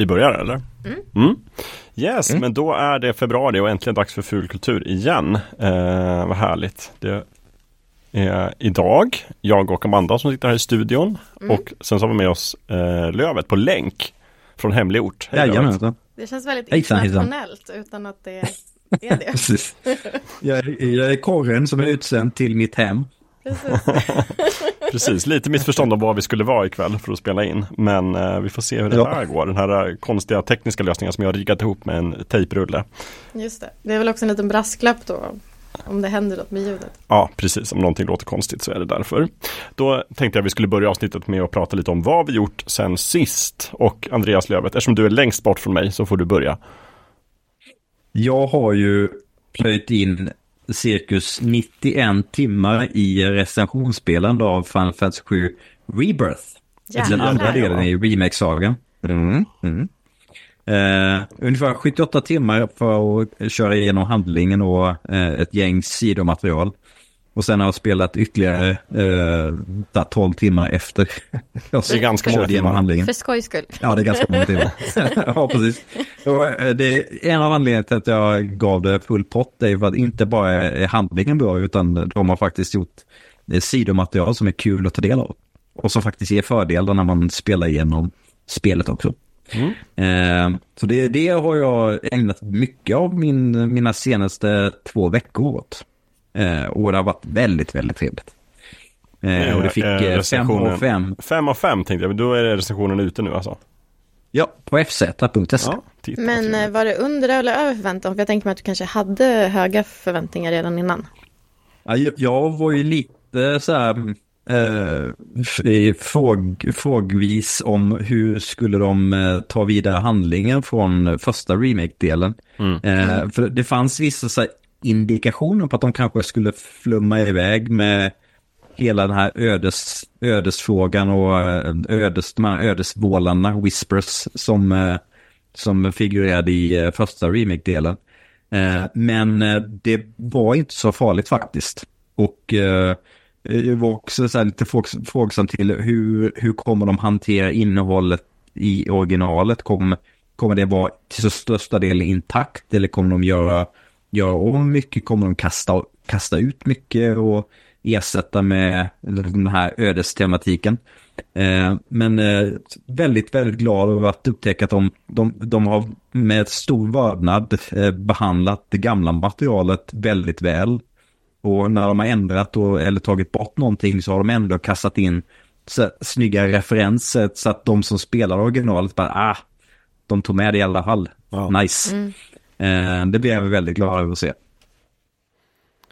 Vi börjar eller? Mm. Yes, men då är det februari och äntligen dags för fulkultur igen. Eh, vad härligt. Det är idag jag och Amanda som sitter här i studion och sen så har vi med oss eh, Lövet på länk från hemlig ort. Hej. Jajamensan. Det känns väldigt internationellt utan att det är det. Precis. Jag, är- jag är korren som är utsänd till mitt hem. Precis. Precis, lite missförstånd om var vi skulle vara ikväll för att spela in. Men eh, vi får se hur det Ja. här går. Den här eh, konstiga tekniska lösningen som jag har riggat ihop med en tejprulle. Just det. Det är väl också en liten brasklapp då. Om det händer något med ljudet. Ja, precis. Om någonting låter konstigt så är det därför. Då tänkte jag vi skulle börja avsnittet med att prata lite om vad vi gjort sen sist. Och Andreas Lövet, eftersom du är längst bort från mig så får du börja. Jag har ju plöjt in cirkus 91 timmar i recensionsspelande av Final Fantasy 7 Rebirth. Jävlar. Den andra delen i remake-sagan. Mm. Mm. Eh, ungefär 78 timmar för att köra igenom handlingen och eh, ett gäng sidomaterial. Och sen har jag spelat ytterligare eh, där 12 timmar efter. jag Det är ganska många timmar. handlingen. För skojs skull. Ja, det är ganska många timmar. ja, precis. Och, eh, det är en av anledningarna till att jag gav det full pott är för att inte bara är handlingen bra utan de har faktiskt gjort eh, sidomaterial som är kul att ta del av. Och som faktiskt ger fördelar när man spelar igenom spelet också. Mm. Eh, så det, det har jag ägnat mycket av min, mina senaste två veckor åt. Eh, och det har varit väldigt, väldigt trevligt. Eh, och det fick Eh, eh, av fem. Fem av fem tänkte jag, men då är recensionen ute nu alltså. Ja, på fz.se. Ja, Men eh, var det under eller över förväntan? För jag tänker mig att du kanske hade höga förväntningar redan innan. Ja, jag- var ju lite så här eh, fråg, frågvis om hur skulle de eh, ta vidare handlingen från första remake-delen. Eh, för det fanns vissa så här, indikationer på att de kanske skulle flumma iväg med hela den här ödes, ödesfrågan och eh, ödes, ödesvålarna, whispers, som, eh, som figurerade i eh, första remake-delen. Men det var inte så farligt faktiskt. Och jag var också så här lite frågsam till hur, hur kommer de hantera innehållet i originalet? Kommer, kommer det vara till så största delen intakt eller kommer de göra, göra om mycket? Kommer de kasta, kasta ut mycket och ersätta med den här ödestematiken? Eh, men eh, väldigt, väldigt glad över att upptäcka att de, de, de har med stor vördnad eh, behandlat det gamla materialet väldigt väl. Och när de har ändrat och, eller tagit bort någonting så har de ändå kastat in så, snygga referenser så att de som spelar originalet bara, ah, de tog med det i alla fall. Ja. Nice. Eh, det blev jag väldigt glad över att se.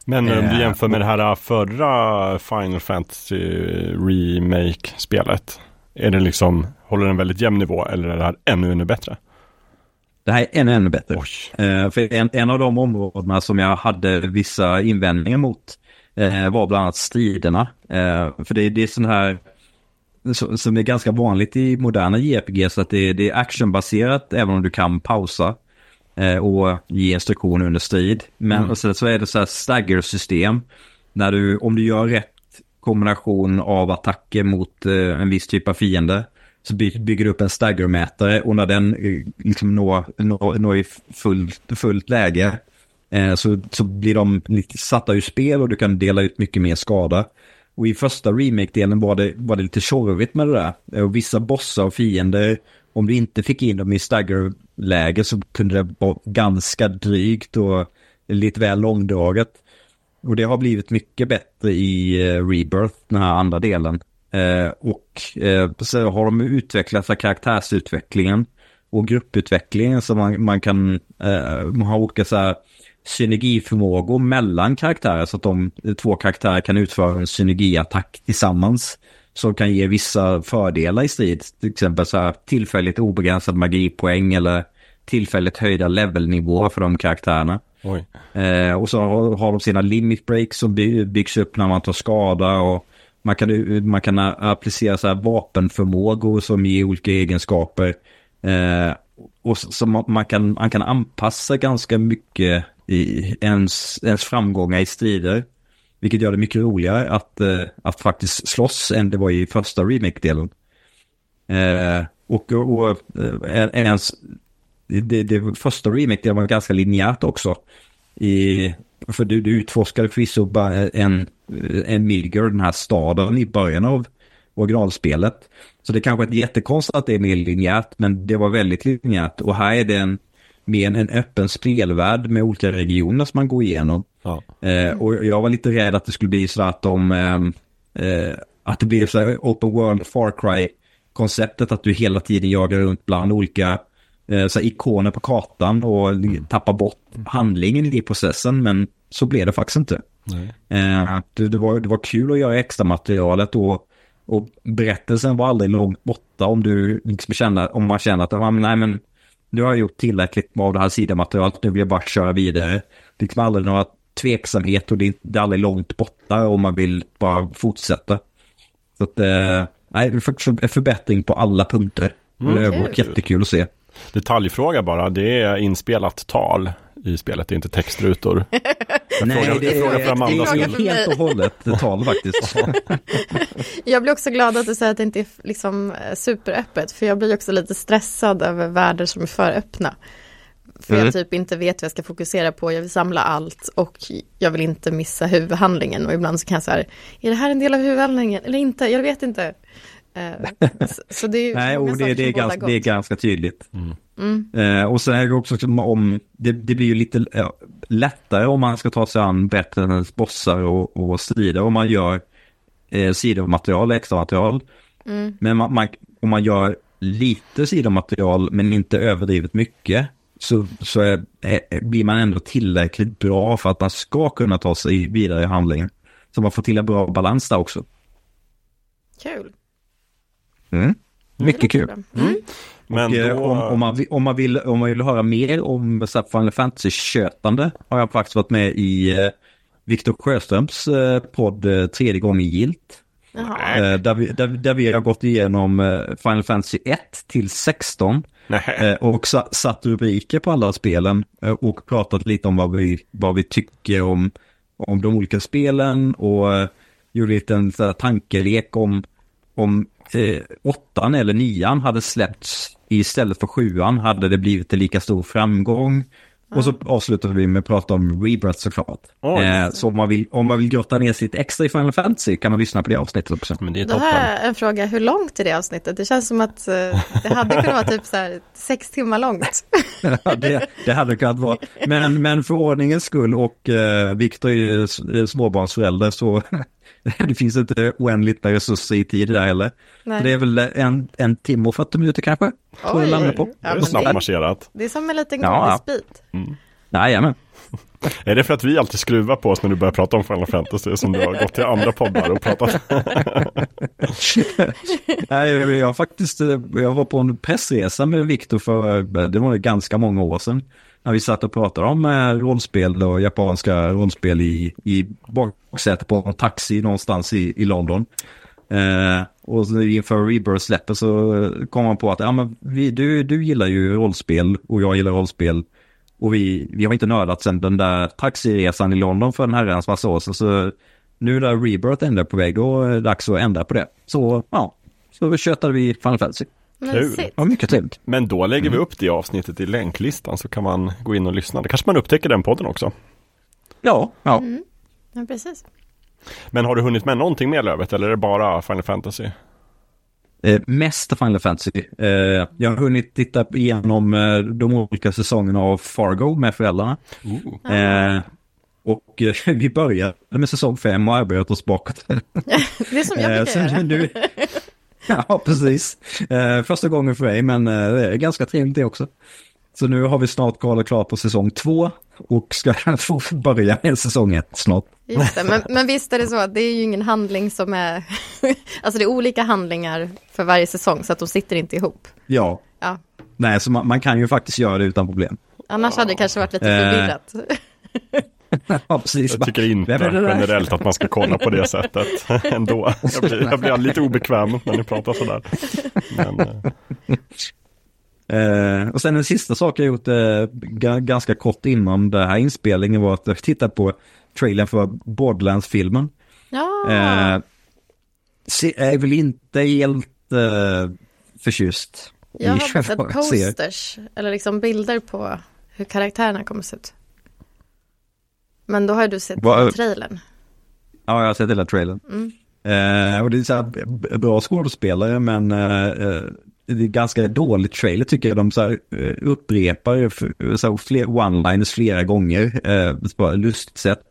Men om du Eh, jämför med det här förra Final Fantasy Remake-spelet. Är det liksom, håller den väldigt jämn nivå eller är det här ännu, ännu bättre? Det här är ännu, ännu bättre. Eh, för en, en av de områdena som jag hade vissa invändningar mot eh, var bland annat striderna. Eh, för det, det är sån här som är ganska vanligt i moderna JRPG så att det, det är actionbaserat även om du kan pausa eh, och ge instruktioner under strid. Men och sen så är det så här stagger-system. När du, om du gör rätt kombination av attacker mot eh, en viss typ av fiende så by- bygger du upp en staggermätare och när den eh, liksom når, når, når i fullt, fullt läge eh, så, så blir de lite satta ur spel och du kan dela ut mycket mer skada. Och i första remake-delen var det, var det lite tjorvigt med det där. Eh, Och vissa bossar och fiender, om du inte fick in dem i stagger-läge så kunde det vara ganska drygt och lite väl långdraget. Och det har blivit mycket bättre i eh, Rebirth, den här andra delen. Eh, och eh, så har de utvecklat för karaktärsutvecklingen och grupputvecklingen så man, man kan eh, man har olika så här synergiförmågor mellan karaktärer så att de två karaktärer kan utföra en synergiattack tillsammans. Som kan ge vissa fördelar i strid, till exempel så här tillfälligt obegränsad magipoäng eller tillfälligt höjda levelnivåer för de karaktärerna. Eh, och så har, har de sina limit breaks som by, byggs upp när man tar skada och man kan, man kan applicera så här vapenförmågor som ger olika egenskaper. Eh, och så, så man, man, kan, man kan anpassa ganska mycket i ens, ens framgångar i strider. Vilket gör det mycket roligare att, eh, att faktiskt slåss än det var i första remake-delen. Eh, Och, och eh, ens, det, det första remaken var ganska linjärt också. I, för du, du utforskade förvisso bara en, en Milger, den här staden i början av originalspelet. Så det kanske är jättekonstigt att det är mer linjärt, men det var väldigt linjärt. Och här är det en, mer en öppen spelvärld med olika regioner som man går igenom. Ja. Eh, och jag var lite rädd att det skulle bli så att de, ehm, eh, att det blir så här open world Far Cry konceptet att du hela tiden jagar runt bland olika eh, så ikoner på kartan och mm. tappar bort handlingen i processen. Men så blev det faktiskt inte. Eh, det, det, var, det var kul att göra extra materialet och och berättelsen var aldrig långt borta om du liksom känner, om man känner att nej men nu har jag gjort tillräckligt av det här sidamaterialet, nu vill jag bara köra vidare. Det är liksom aldrig några tveksamhet och det är, det är aldrig långt borta om man vill bara fortsätta. Så att, eh, nej, det är faktiskt en förbättring på alla punkter. Mm, det var jättekul att se. Detaljfråga bara, det är inspelat tal i spelet, det är inte textrutor. Nej, frågar, det, är, det är helt och hållet tal faktiskt. jag blir också glad att du säger att det inte är liksom eh, superöppet, för jag blir också lite stressad över världar som är för öppna. För mm. jag typ inte vet vad jag ska fokusera på, jag vill samla allt och jag vill inte missa huvudhandlingen och ibland så kan jag säga, är det här en del av huvudhandlingen eller inte? Jag vet inte. Eh, så det är Nej, och det, det, är ganska, det är ganska tydligt. Mm. Mm. Eh, och sen är det också om, det, det blir ju lite äh, lättare om man ska ta sig an bättre än bossar och, och strider om man gör eh, sidomaterial, extra material. Mm. Men man, man, om man gör lite sidomaterial men inte överdrivet mycket så, så är, är, blir man ändå tillräckligt bra för att man ska kunna ta sig vidare i handlingen. Så man får till en bra balans där också. Kul. Mm. Mycket kul. Mm. Men och, eh, då... om, om, man, vill, om, man vill, om man vill höra mer om Final Fantasy-kötande har jag faktiskt varit med i eh, Viktor Sjöströms eh, podd eh, Tredje gången gilt. Eh, där, vi, där, där, vi har gått igenom eh, Final Fantasy 1 till 16. Eh, och sa, satt rubriker på alla spelen eh, och pratat lite om vad vi, vad vi tycker om, om de olika spelen och eh, gjorde lite en tankelek om, om eh, åttan eller nian hade släppts istället för sjuan hade det blivit en lika stor framgång. Och så avslutar vi med att prata om Rebirth såklart. Oh, eh, så om man, vill, om man vill grotta ner sitt extra i Final Fantasy kan man lyssna på det avsnittet också. Men det är toppen. Då har jag en fråga, hur långt är det avsnittet? Det känns som att eh, det hade kunnat vara typ så här sex timmar långt. ja, det, det hade kunnat vara. Men, men för ordningens skull och eh, Viktor är småbarnsförälder så det finns inte oändligt med resurser i tid där heller. Nej. Det är väl en, en timme och 40 minuter kanske. Oj, landar på. Ja, det är snabbt marscherat. Det är som en liten godisbit. Ja. Mm. Jajamän. Är det för att vi alltid skruvar på oss när du börjar prata om Final Fantasy som du har gått till andra poddar och pratat? Nej, jag faktiskt, jag var på en pressresa med Viktor för, det var ganska många år sedan när vi satt och pratade om eh, rollspel och japanska rollspel i, i baksätet på en taxi någonstans i, i London. Eh, och inför Rebirth-släppet så kom man på att ja, men vi, du, du gillar ju rollspel och jag gillar rollspel. Och vi, vi har inte nördat sedan den där taxiresan i London för en herrans massa år sedan. Så nu när Rebirth ändå är på väg, då är det dags att ändra på det. Så ja, så köttade vi Final Fantasy. Kul. Ja, mycket trevligt. Men då lägger mm. vi upp det avsnittet i länklistan så kan man gå in och lyssna. Det kanske man upptäcker den podden också. Ja, ja. Mm. Ja, precis. Men har du hunnit med någonting mer Lövet eller är det bara Final Fantasy? Eh, mest Final Fantasy. Eh, jag har hunnit titta igenom eh, de olika säsongerna av Fargo med föräldrarna. Uh. och eh, vi började med säsong fem och arbetade oss bakåt. det är som jag brukar göra. Nu, ja, precis. Eh, första gången för mig, men eh, det är ganska trevligt det också. Så nu har vi snart kollat klart på säsong två och ska få börja med säsong ett snart. Just det, men, men visst är det så att det är ju ingen handling som är... alltså det är olika handlingar för varje säsong så att de sitter inte ihop. Ja. ja. Nej, så man, man kan ju faktiskt göra det utan problem. Annars hade det kanske varit lite eh. förvirrat. Ja, precis. Jag tycker inte generellt att man ska kolla på det sättet ändå. Jag blir, jag blir lite obekväm när ni pratar sådär. Men, eh. och sen en sista sak jag gjort eh, ganska kort innan den här inspelningen var att jag tittade på trailern för Borderlands-filmen. Ja. Eh, är väl inte helt eh, förtjust. Jag har sett posters, eller liksom bilder på hur karaktärerna kommer se ut. Men då har du sett Va, trailern. Ja, jag har sett hela trailern. Mm. Eh, och det är så här, bra skådespelare men eh, det är ganska dålig trailer tycker jag. De så här, eh, upprepar så fler one-liners flera gånger eh, på ett lustigt sätt.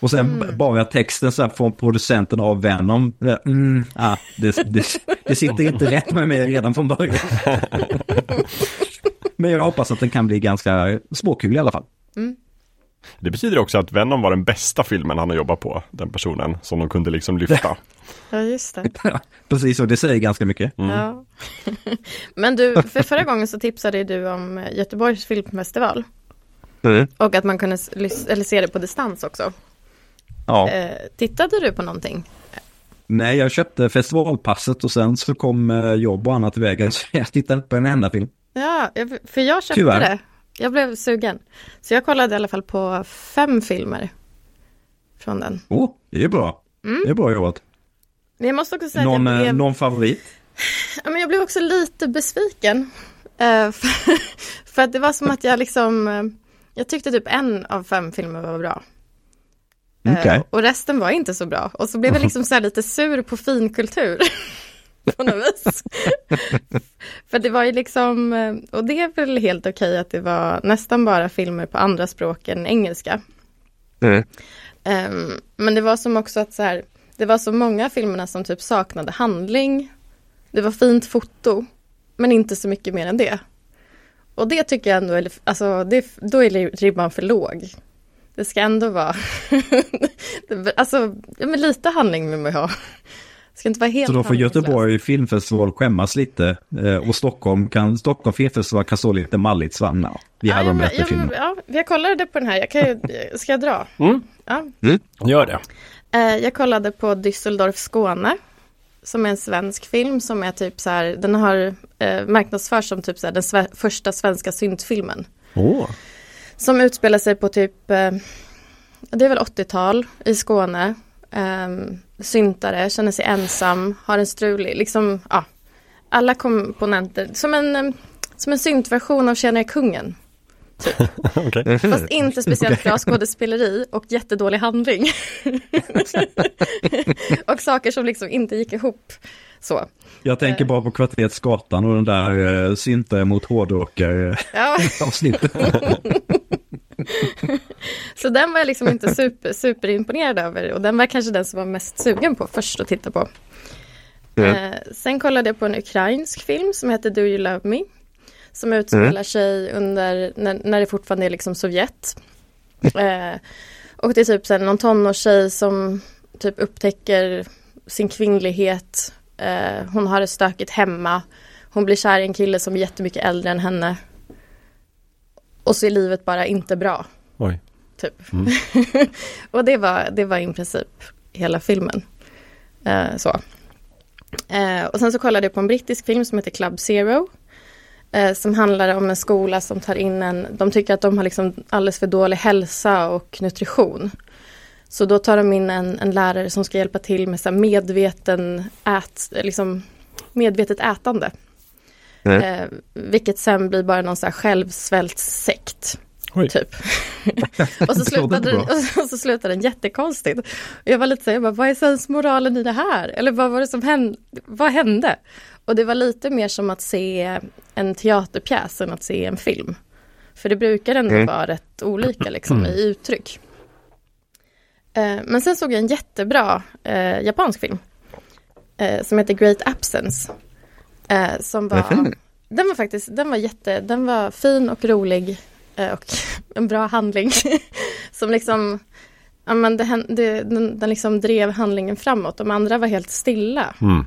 Och sen mm. bara texten så här från producenten av Venom. Mm, ah, det, det, det sitter inte rätt med mig redan från början. Men jag hoppas att den kan bli ganska småkul i alla fall. Mm. Det betyder också att Venom var den bästa filmen han har jobbat på, den personen, som de kunde liksom lyfta. Ja, just det. Precis, och det säger ganska mycket. Mm. Ja. Men du, för förra gången så tipsade du om Göteborgs filmfestival. Mm. Och att man kunde eller se det på distans också. Ja. Eh, tittade du på någonting? Nej, jag köpte festivalpasset och sen så kom eh, jobb och annat i vägen så jag tittade inte på en enda film. Ja, för jag köpte Tyvärr. det. Jag blev sugen. Så jag kollade i alla fall på fem filmer från den. Åh, oh, det är bra. Mm. Det är bra jobbat. Men jag måste också säga någon, att jag blev... någon favorit? Ja, men jag blev också lite besviken. Uh, för, för, att det var som att jag liksom, uh, jag tyckte typ en av fem filmer var bra. Okay. Och resten var inte så bra. Och så blev jag liksom så lite sur på finkultur. på något vis. För det var ju liksom, och det är väl helt okej att det var nästan bara filmer på andra språk än engelska. Mm. Um, men det var som också att så här, det var så många filmerna som typ saknade handling. Det var fint foto, men inte så mycket mer än det. Och det tycker jag ändå är, alltså det, då är ribban för låg. Det ska ändå vara, alltså, ja, men lite handling vill man ha. Ska inte vara helt Så då får Göteborg filmfestival skämmas lite eh, och Stockholm kan, Stockholm filmfestival kan stå lite malligt svanna. Vi ja, hade de bättre filmer. Ja, jag kollade på den här, jag kan ju, ska jag dra? Mm. Ja. Mm. Gör det. Eh, jag kollade på Düsseldorf Skåne. Som är en svensk film som är typ så här, den har eh, marknadsförts som typ så här, den sve första svenska syntfilmen. Oh. Som utspelar sig på typ, eh, det är väl 80-tal i Skåne. Eh, syntare, känner sig ensam, har en strulig, liksom, ja. Alla komponenter, som en, eh, som en syntversion av Tjänare kungen. Typ. okay. Fast inte speciellt bra skådespeleri och jättedålig handling. och saker som liksom inte gick ihop. Så. Jag tänker bara på kvarteret Skatan och den där uh, synta mot hårdrockare ja. avsnittet. så den var jag liksom inte super, superimponerad över och den var kanske den som var mest sugen på först att titta på. Mm. Eh, sen kollade jag på en ukrainsk film som heter Do You Love Me som utspelar mm. sig under, när, när det fortfarande är liksom Sovjet. Eh, och det är typ så här, någon tonårstjej som typ upptäcker sin kvinnlighet. Eh, hon har det stökigt hemma. Hon blir kär i en kille som är jättemycket äldre än henne. Och så är livet bara inte bra. Oj. Typ. Mm. och det var, det var i princip hela filmen. Eh, så. Eh, och sen så kollade jag på en brittisk film som heter Club Zero eh, som handlar om en skola som tar in en, de tycker att de har liksom alldeles för dålig hälsa och nutrition. Så då tar de in en, en lärare som ska hjälpa till med så medveten ät, liksom medvetet ätande. Eh, vilket sen blir bara någon så här självsvältssekt. Typ. och, så slutade den, och så slutade den jättekonstigt. Jag var lite så här, jag bara, vad är sensmoralen i det här? Eller vad var det som hände? Vad hände? Och det var lite mer som att se en teaterpjäs än att se en film. För det brukar ändå mm. vara rätt olika liksom, mm. i uttryck. Eh, men sen såg jag en jättebra eh, japansk film. Eh, som heter Great Absence. Eh, som var, den var faktiskt, den var jätte, den var fin och rolig. Eh, och en bra handling. som liksom, ja men det, det, den, den liksom drev handlingen framåt. De andra var helt stilla. Mm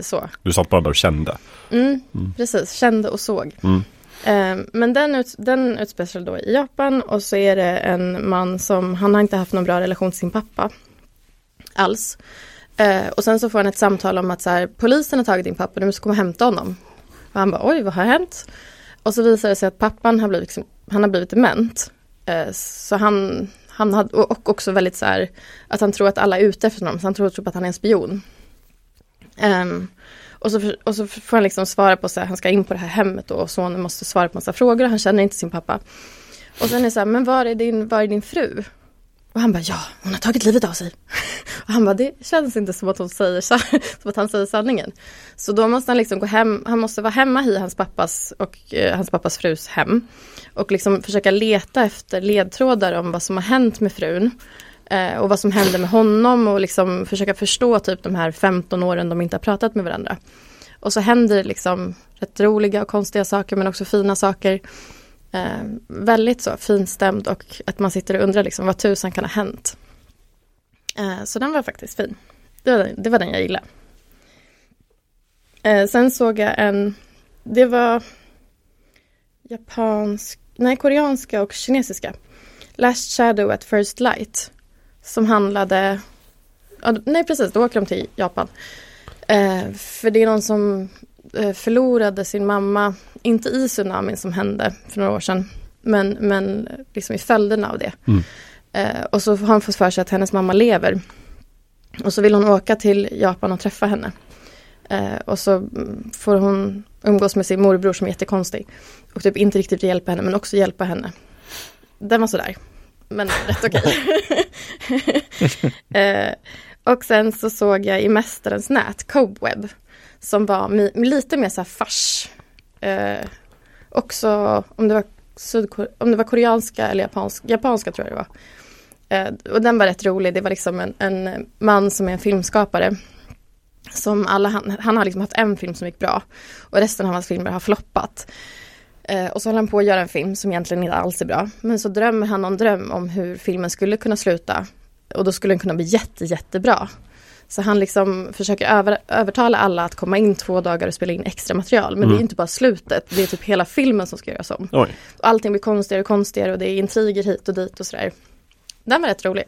så. Du satt bara där och kände? Mm, mm. Precis, kände och såg. Mm. Eh, men den, ut, den utspelar sig då i Japan och så är det en man som, han har inte haft någon bra relation till sin pappa. Alls. Eh, och sen så får han ett samtal om att så här, polisen har tagit din pappa, du måste komma och hämta honom. Och han bara, oj vad har hänt? Och så visar det sig att pappan har blivit, liksom, han har blivit dement. Eh, så han, han hade, och också väldigt så här, att han tror att alla är ute efter honom, så han tror typ att han är en spion. Um, Och så, och så får han liksom svara på så här, han ska in på det här hemmet då, och sonen måste svara på massa frågor och han känner inte sin pappa. Och sen är det så här, men var är din, var är din fru? Och han bara, ja, hon har tagit livet av sig. Och han bara, det känns inte som att, hon säger, som att han säger sanningen. Så då måste han liksom gå hem, han måste vara hemma i hans pappas och eh, hans pappas frus hem. Och liksom försöka leta efter ledtrådar om vad som har hänt med frun. Eh, och vad som hände med honom och liksom försöka förstå typ de här 15 åren de inte har pratat med varandra. Och så händer det liksom rätt roliga och konstiga saker men också fina saker. Eh, väldigt så finstämd och att man sitter och undrar liksom vad tusan kan ha hänt. Eh, så den var faktiskt fin. Det var, det var den jag gillade. Eh, sen såg jag en, det var japansk, nej koreanska och kinesiska. Last Shadow at First Light. Som handlade, nej precis, då åker de till Japan. Eh, för det är någon som förlorade sin mamma, inte i tsunamin som hände för några år sedan, men, men liksom i följderna av det. Mm. Eh, och så har han fått för sig att hennes mamma lever. Och så vill hon åka till Japan och träffa henne. Eh, och så får hon umgås med sin morbror som är jättekonstig. Och typ inte riktigt hjälpa henne men också hjälpa henne. Den var sådär. Men rätt okej. eh, och sen så såg jag i Mästarens nät, Cobweb. Som var lite mer såhär fars. Eh, också om det var Sydkore- om det var koreanska eller japanska, japanska tror jag det var. Eh, och den var rätt rolig, det var liksom en, en man som är en filmskapare. Som alla, han, han har liksom haft en film som gick bra. Och resten av hans filmer har floppat. Eh, och så håller han på att göra en film som egentligen inte alls är bra. Men så drömmer han någon dröm om hur filmen skulle kunna sluta. Och då skulle den kunna bli jätte, jättebra. Så han liksom försöker över, övertala alla att komma in två dagar och spela in extra material. Men Mm. det är inte bara slutet, det är typ hela filmen som ska göras om. Oj. Allting blir konstigare och konstigare och det är intriger hit och dit och sådär. Den var rätt rolig.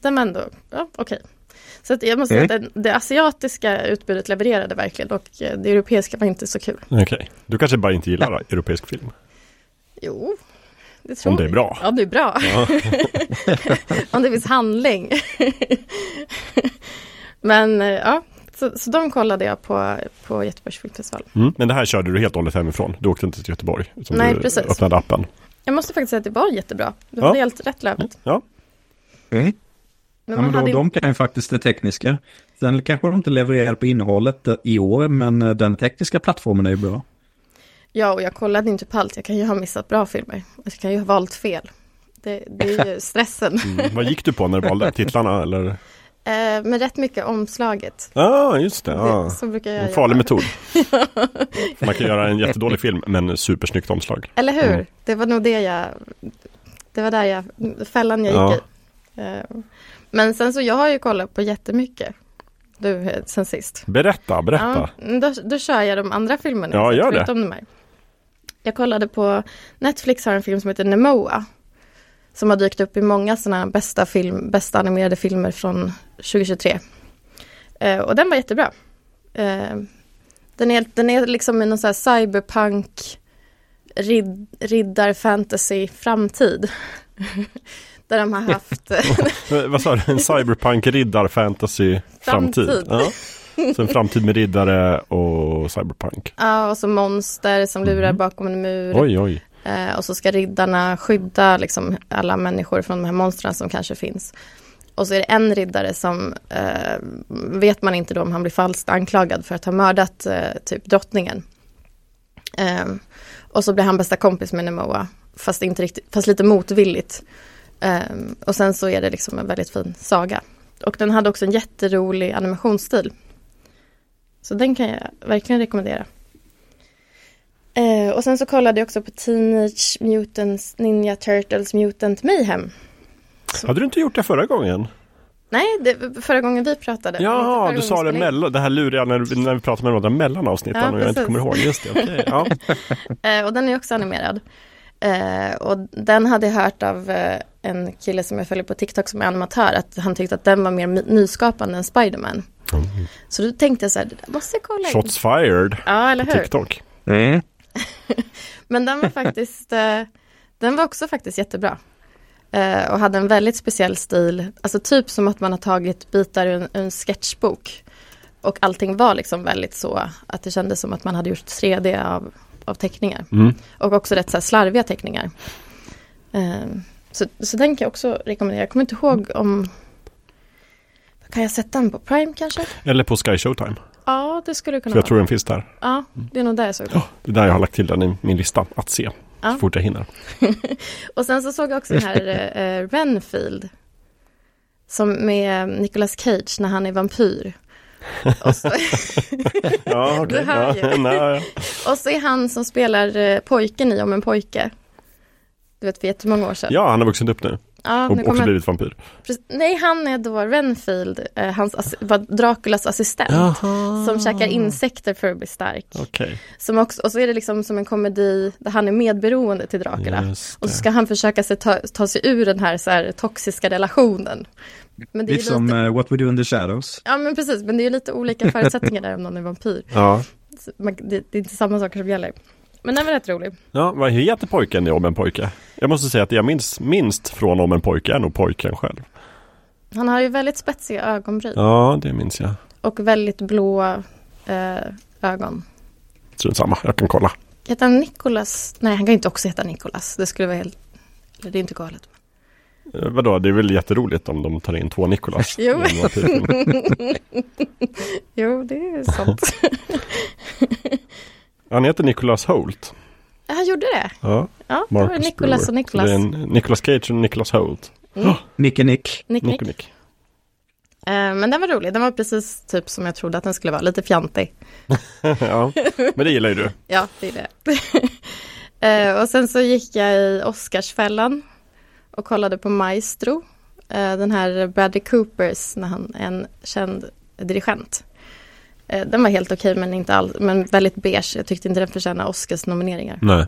Den var ändå, ja okej. Så att jag måste säga att det, det asiatiska utbudet levererade verkligen och eh, det europeiska var inte så kul. Okej. Du kanske bara inte gillar europeisk film? Jo, det tror Om det är bra. Ja, det är bra. Ja. Om det finns handling. Men eh, ja, så, så de kollade jag på, på Göteborgs filmfestival. Mm. Men det här körde du helt och hållet hemifrån? Du åkte inte till Göteborg? Utan Nej, du precis. öppnade appen? Jag måste faktiskt säga att det var jättebra. Du Ja. hade helt rätt Lövet. Ja. Mm. Men Ja, man men då, hade de kan ju faktiskt det tekniska. Sen kanske de inte levererar på innehållet eh, i år, men eh, den tekniska plattformen är ju bra. Ja, och jag kollade inte på allt. Jag kan ju ha missat bra filmer. Jag kan ju ha valt fel. Det, det är ju stressen. Mm. Vad gick du på när du valde? Titlarna eller? Eh, men rätt mycket omslaget. Ja, ah, just det. Ah. så brukar jag En göra. farlig metod. Man kan göra en jättedålig film men supersnyggt omslag. Eller hur? Mm. Det var nog det jag... Det var där jag... Fällan jag Ja. gick i. Eh, Men sen så, jag har ju kollat på jättemycket. Du, eh, sen sist. Berätta, berätta. Ja, då, då kör jag de andra filmerna. Ja, gör det. de här. Jag kollade på Netflix har en film som heter Nemoa. Som har dykt upp i många sådana bästa, film, bästa animerade filmer från 2023. Eh, och den var jättebra. Eh, den, är, den är liksom i någon sån cyberpunk rid, riddar fantasy framtid. Där de har haft Vad sa du? En cyberpunk riddar fantasy framtid? Framtid. Ja. Så en framtid med riddare och cyberpunk. ja, och så monster som lurar Mhm. bakom en mur. Oj, oj. Eh, och så ska riddarna skydda liksom, alla människor från de här monstren som kanske finns. Och så är det en riddare som eh, vet man inte då om han blir falskt anklagad för att ha mördat eh, typ drottningen. Eh, och så blir han bästa kompis med Nemoa, fast, inte riktigt, fast lite motvilligt. Eh, och sen så är det liksom en väldigt fin saga. Och den hade också en jätterolig animationsstil. Så den kan jag verkligen rekommendera. Eh, och sen så kollade jag också på Teenage Mutants Ninja Turtles Mutant Mayhem. Hade du inte gjort det förra gången? Nej, det, förra gången vi pratade. Ja, du sa det mellan, det här luriga när, vi- när vi pratade med varandra mellan avsnitten Ja, och jag inte kommer ihåg. Just det, okej. Ja. Eh, och den är också animerad. Eh, och den hade jag hört av eh, en kille som jag följer på TikTok som är animatör, att han tyckte att den var mer nyskapande än Spiderman. Så då tänkte jag så här, måste jag kolla in. Shots fired Ja, eller hur? TikTok. Mm. Men den var faktiskt, eh, den var också faktiskt jättebra. Eh, och hade en väldigt speciell stil, alltså typ som att man har tagit bitar ur en, en sketchbok. och allting var liksom väldigt så att det kändes som att man hade gjort 3D av, av teckningar. Mm. Och också rätt så här slarviga teckningar. Ehm, så, så den kan jag också rekommendera. Jag kommer inte ihåg om... Kan jag sätta den på Prime kanske? Eller på Sky Showtime. Ja, det skulle kunna För jag vara. tror den finns där. Ja, det är nog där jag såg den. Det är där jag har lagt till den i min lista att se. Ja. Så fort jag hinner. Och sen så såg jag också den här eh, Renfield. Som med Nicolas Cage när han är vampyr. Och så, Ja, okej. Du hör Ja, ju. nej. och så är han som spelar eh, pojken i Om en pojke. Du vet för jättemånga år sedan. ja, han har vuxit upp nu. Ja, Och också blivit vampyr. precis- nej, han är då Renfield, eh, hans, var Draculas assistent. Som käkar insekter för att bli stark. Okej. Som också, och så är det liksom som en komedi där han är medberoende till Dracula. Och så ska han försöka sig ta, ta sig ur den här, så här toxiska relationen. Men det är Lite som lite, eh, What We Do In The Shadows. Ja men precis, men det är lite olika förutsättningar där om någon är vampyr. Ja. Man, det, det är inte samma saker som gäller. Men den var rätt rolig. ja, vad heter pojken i Om en pojke? Jag måste säga att jag minns minst från Om en pojke är nog pojken själv. Han har ju väldigt spetsiga ögonbryn. Ja, det minns jag. Och väldigt blå eh, ögon. Strunt samma, jag kan kolla. Heter han Nikolas? Nej, han kan ju inte också heta Nikolas. Det skulle vara helt... Eller det är inte galet. Eh, vadå, det är väl jätteroligt om de tar in två Nikolas. Jo. Jo, det är sant. Han heter Nicholas Holt. Han gjorde det? Ja, Ja, det var Brewer. och. Så Det är en Nicolas Cage och Nicholas Holt. Nick Nick. Nick, Nick Nick. och Nick. Eh, men den var rolig. Den var precis typ som jag trodde att den skulle vara. Lite fjantig. ja, men det gillar ju du. Ja, det är det. Eh, och sen så gick jag i Oscarsfällan och kollade på Maestro. Eh, den här Bradley Coopers, när han är en känd dirigent. Eh, den var helt okej men inte all, men väldigt beige. Jag tyckte inte den förtjänade Oscars nomineringar. Nej.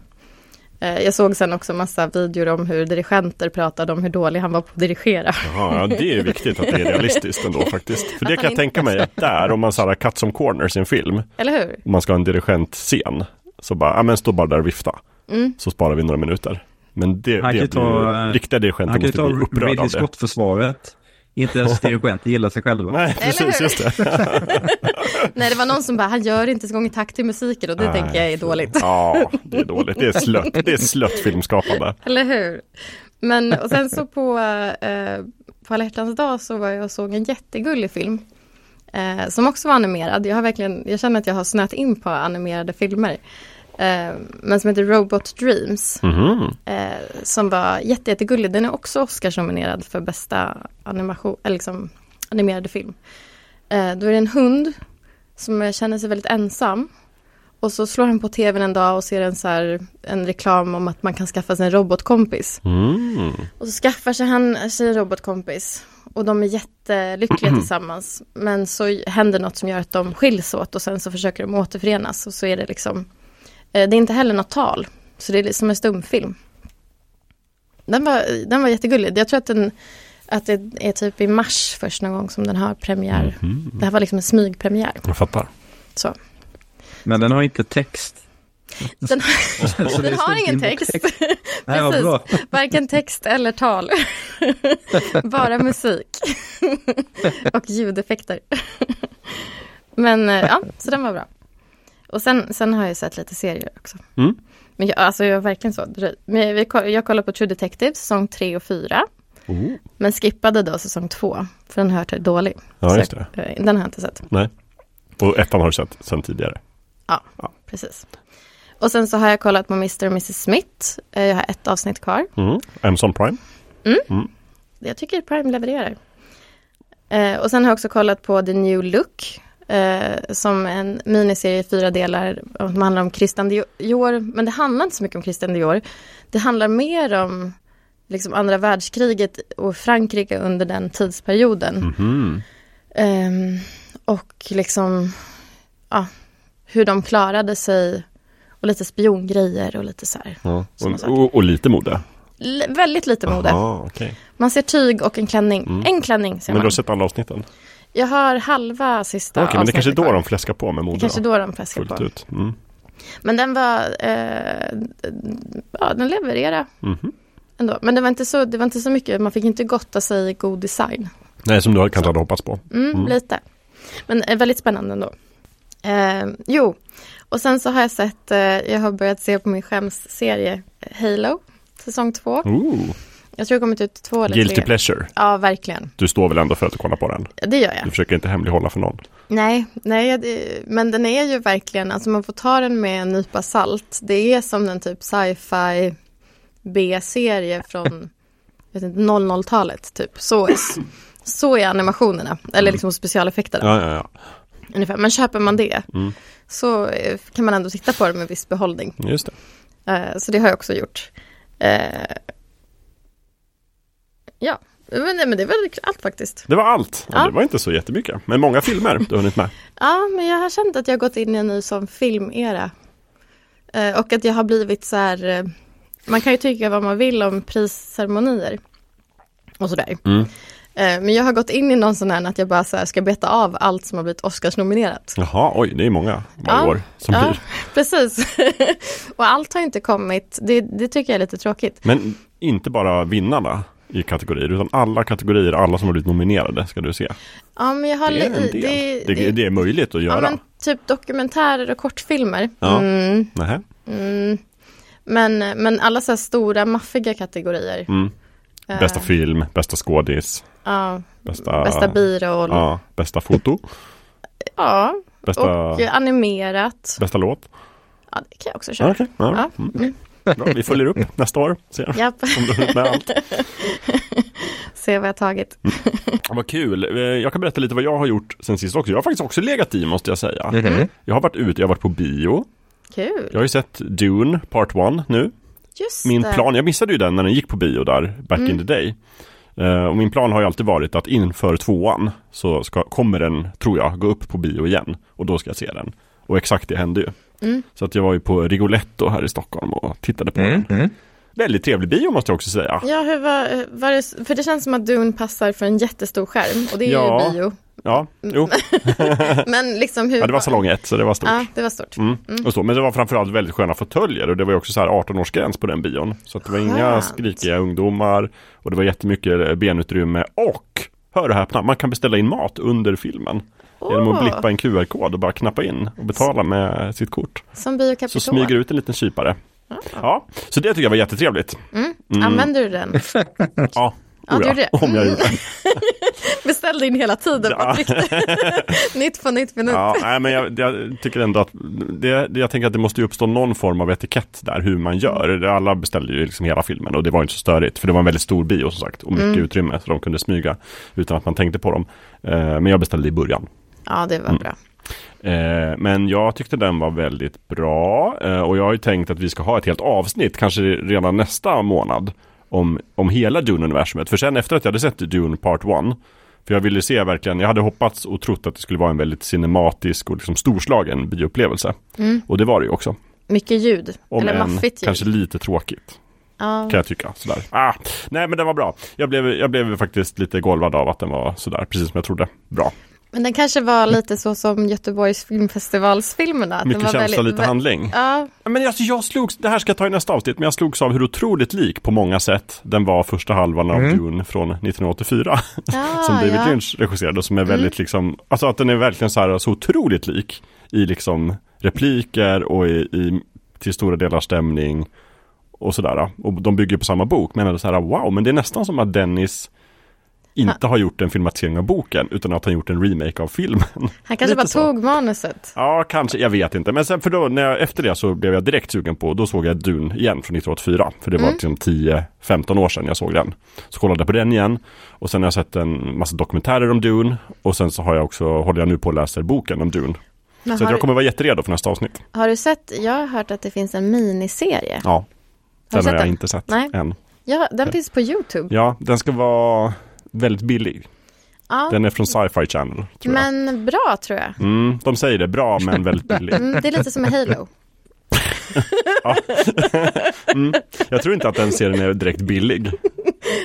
Eh, jag såg sen också massa videor om hur dirigenter pratade om hur dålig han var på att dirigera. Jaha, ja, det är viktigt att det är realistiskt ändå faktiskt. För det kan han jag tänka mig att där, om man så här cut som corners i en film, Eller hur? om man ska ha en dirigentscen, så bara, ja men stå bara där och vifta. Mm. Så sparar vi några minuter. Men det, Han kan det ju ta, blir, riktiga dirigenter Han kan ju måste ta bli upprörda Ridley av det. Scott-försvaret. Inte ens dirigenter gillar sig själva. Nej, precis, just det. Nej, det var någon som bara, han gör inte ens gång i takt till musiken och det tänker jag är dåligt. Ja, det är dåligt. Det är slött. Det är slött filmskapande. Eller hur? Men och sen så på, eh, på alla dag så var jag och såg en jättegullig film. Eh, som också var animerad. Jag har verkligen, jag känner att jag har snöat in på animerade filmer. Eh, men som heter Robot Dreams. Mhm. Eh, som var jätte, jättegullig. Den är också Oscars-nominerad för bästa animation, eller liksom animerade film. Eh, då är det en hund som känner sig väldigt ensam. Och så slår han på tvn en dag och ser en, så här, en reklam om att man kan skaffa sig en robotkompis. Mm. Och så skaffar sig han sig en robotkompis. Och de är jättelyckliga tillsammans. Men så händer något som gör att de skiljs åt och sen så försöker de återförenas. Och så är det liksom, eh, det är inte heller något tal. Så det är som en stumfilm. Den var, den var jättegullig. Jag tror att, den, att det är typ i mars först någon gång som den har premiär. Mhm. Det här var liksom en smygpremiär. Jag fattar. Så. Men den har inte text. Den, är den har ingen text. Nej, vad Precis. bra. Varken text eller tal. Bara musik. och ljudeffekter. Men eh, ja, så den var bra. Och sen, sen har jag sett lite serier också. Mm. Men jag, alltså jag är verkligen så. Men koll- jag kollade på True Detective säsong 3 och 4. Oh. Men skippade då säsong 2. För den hört är dålig. Ja, just det. jag- eh, Den har jag inte sett. Nej. Och ettan har du sett sen tidigare. Precis. Och sen så har jag kollat på Mr. och Mrs. Smith. Eh, Jag har ett avsnitt kvar. Mm. Amazon Prime. Jag tycker Prime levererar. Eh, och sen har jag också kollat på The New Look. Eh, som en miniserie i fyra delar. Som handlar om Christian Dior. Men det handlar inte så mycket om Christian Dior. Det handlar mer om liksom andra världskriget och Frankrike under den tidsperioden. Mhm. Ehm, och liksom ja, hur de klarade sig. Och lite spiongrejer och lite så här. Ja. Och, och, och lite mode. L- väldigt lite mode. Aha, okej. Man ser tyg och en klänning. Mm. En klänning ser Men du man. har sett alla avsnitten? Jag har halva sista Okej, men det kanske är då de fläskar på med mode. Det kanske då. de fläskar Fullt på. ut. Mm. Men den var, eh, ja den levererade Mhm. Ändå. Men det var, inte så, det var inte så mycket, man fick inte gotta sig i god design. Nej, som du kanske hade hoppats på. Mm, Mm. Lite. Men eh, väldigt spännande ändå. Eh, jo, och sen så har jag sett, eh, jag har börjat se på min skämsserie Halo, säsong två. Ooh. Jag tror det kommit ut två eller Guilty tre. pleasure. Ja, verkligen. Du står väl ändå för att du kollar på den? Det gör jag. Du försöker inte hemlighålla för någon. Nej, nej, det- men den är ju verkligen, alltså man får ta den med en nypa salt. Det är som en typ sci-fi B-serie från jag vet inte, 00-talet typ. Så, så är animationerna, eller liksom specialeffekterna. Ja, ja, ja. Ungefär. Men köper man det Mm. så eh, kan man ändå titta på det med viss behållning. Just det. Eh, Så det har jag också gjort. Eh, Ja, men, nej, men det väl allt faktiskt. Det var allt. Ja. Det var inte så jättemycket. Men många filmer du har hunnit med. Ja, men jag har känt att jag har gått in i en ny sån filmera. Eh, och att jag har blivit så här, man kan ju tycka vad man vill om prisceremonier och sådär. Mm. Eh, men jag har gått in i någon sån här att jag bara här ska beta av allt som har blivit Oscarsnominerat. Jaha, oj, det är många varje Ja, år som ja. blir. Precis. och allt har inte kommit, det, det tycker jag är lite tråkigt. Men inte bara vinnarna i kategorier, utan alla kategorier, alla som har blivit nominerade ska du se. Ja, men jag har Det är en del. Det, det, är möjligt att ja, göra. men typ dokumentärer och kortfilmer. Ja. Mm, Nähä. mm. Men, men alla så här stora maffiga kategorier. Mm. Eh, Bästa film, bästa skådis, Ja, bästa, bästa biroll. Ja, ja, bästa foto, bästa, och eh, animerat. bästa låt. Ja, det kan jag också Ja, köra. okej. Ja. Ja. Mm. Mm. Bra. Vi följer upp nästa år. Ser Japp, om du har med allt. se vad jag tagit. Vad kul. Eh, Jag kan berätta lite vad jag har gjort sen sist också. Jag har faktiskt också legat i måste jag säga. Mhm. Jag har varit ute, jag har varit på bio. Kul. Jag har ju sett Dune Part 1 nu. Just Min det. plan, jag missade ju den när den gick på bio där back Mm. in the day. Eh, och min plan har ju alltid varit att inför tvåan så ska, kommer den, tror jag, gå upp på bio igen. Och då ska jag se den. Och exakt det hände ju. Mm. Så att jag var ju på Rigoletto här i Stockholm och tittade på Mm. den. Mm. Väldigt trevlig bio måste jag också säga. Ja, hur var, var det, för det känns som att Dune passar för en jättestor skärm och det är Ja. ju bio. Ja, jo. Men liksom hur... Ja, det var salong 1 så det var stort. Ja, det var stort. Mm. Och så, men det var framförallt väldigt sköna fåtöljer och det var ju också så här 18-årsgräns på den bion. Så det var inga Skönt. skrikiga ungdomar och det var jättemycket eh, benutrymme och hör och häpna, man kan beställa in mat under filmen. Genom att blippa en QR-kod och bara knappa in och betala med sitt kort. Som Bio Så smyger ut en liten kypare. Ja, så det tycker jag var jättetrevligt. Mm. Mm. Använder du den? Ja, Ja, du gjorde det. om jag gjorde. Beställde in hela tiden, Ja. nytt på nytt nytt. Ja, nej, men jag, jag tycker ändå att det, jag tänker att det måste ju uppstå någon form av etikett där hur man gör. Det- Alla beställde ju liksom hela filmen och det var inte så störigt för det var en väldigt stor bio som sagt och mycket Mm. utrymme så de kunde smyga utan att man tänkte på dem. Eh, men jag beställde i början. Ja, det var Mm. bra. Eh, men jag tyckte den var väldigt bra eh, och jag har ju tänkt att vi ska ha ett helt avsnitt, kanske redan nästa månad, om, om hela Dune-universumet. För sen efter att jag hade sett Dune Part 1, för jag ville se verkligen, jag hade hoppats och trott att det skulle vara en väldigt cinematisk och liksom storslagen bioupplevelse. Mm. Och det var det ju också. Mycket ljud. Om Eller än maffigt ljud. kanske lite tråkigt, kan jag tycka. Sådär. Ah, nej men den var bra. Jag blev, jag blev faktiskt lite golvad av att den var sådär, precis som jag trodde. Bra. Men den kanske var lite så som Göteborgs filmfestivalsfilmerna. Mycket var känsla, väldigt- lite handling. Ja, Men alltså jag slogs, det här ska jag ta i nästa avsnitt, men jag slogs av hur otroligt lik på många sätt den var första halvan av Mm. Dune från 1984. ja, som David ja. Lynch regisserade och som är väldigt liksom, alltså att den är verkligen så här så otroligt lik i liksom repliker och i, i till stora delar stämning och sådär. Och de bygger på samma bok, men ändå så här wow, men det är nästan som att Dennis inte har gjort en filmatisering av boken utan att han gjort en remake av filmen. Han kanske bara så. tog manuset. Ja, kanske, jag vet inte. Men sen för då, när jag, efter det så blev jag direkt sugen på, då såg jag Dune igen från 1984. För det var Mm. liksom 10-15 år sedan jag såg den. Så kollade jag på den igen. Och sen har jag sett en massa dokumentärer om Dune. Och sen så har jag också, håller jag nu på och läser boken om Dune. Men Så har, jag kommer vara jätteredo för nästa avsnitt. har du sett, jag har hört att det finns en miniserie. Ja. du Den har jag den? inte sett Nej. än. Ja, den finns på YouTube. Ja, den ska vara väldigt billig. Ja, Den är från Sci-Fi Channel, tror jag. men bra tror jag. Mm, de säger det, bra men väldigt billig. Mm, det är lite som med Halo. Mm. Jag tror inte att den serien är direkt billig,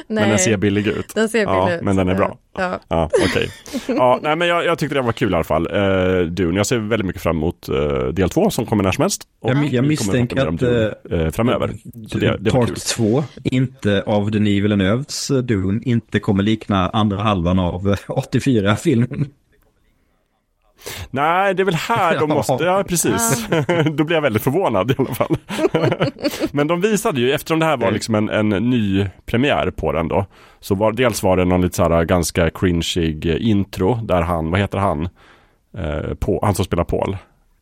men den ser billig ut. den ser Ja, billig ut. men den är bra. Ja. Ja, okej. Ja, nej men jag, jag tyckte det var kul i alla fall. Uh, Dune, jag ser väldigt mycket fram emot eh, del två som kommer när som helst. Och Jag, jag misstänker om att Dune, eh, framöver. Så det, det. Part 2, inte av Denis Villeneuves eh, Dune, inte kommer likna andra halvan av eh, 84-filmen. Nej, det är väl här de måste, ja precis. Då blir jag väldigt förvånad i alla fall. Men de visade ju, eftersom det här var liksom en, en ny premiär på den då. Så var, dels var det någon lite så här ganska cringeig intro där han, vad heter han? Eh, på, han som spelar Paul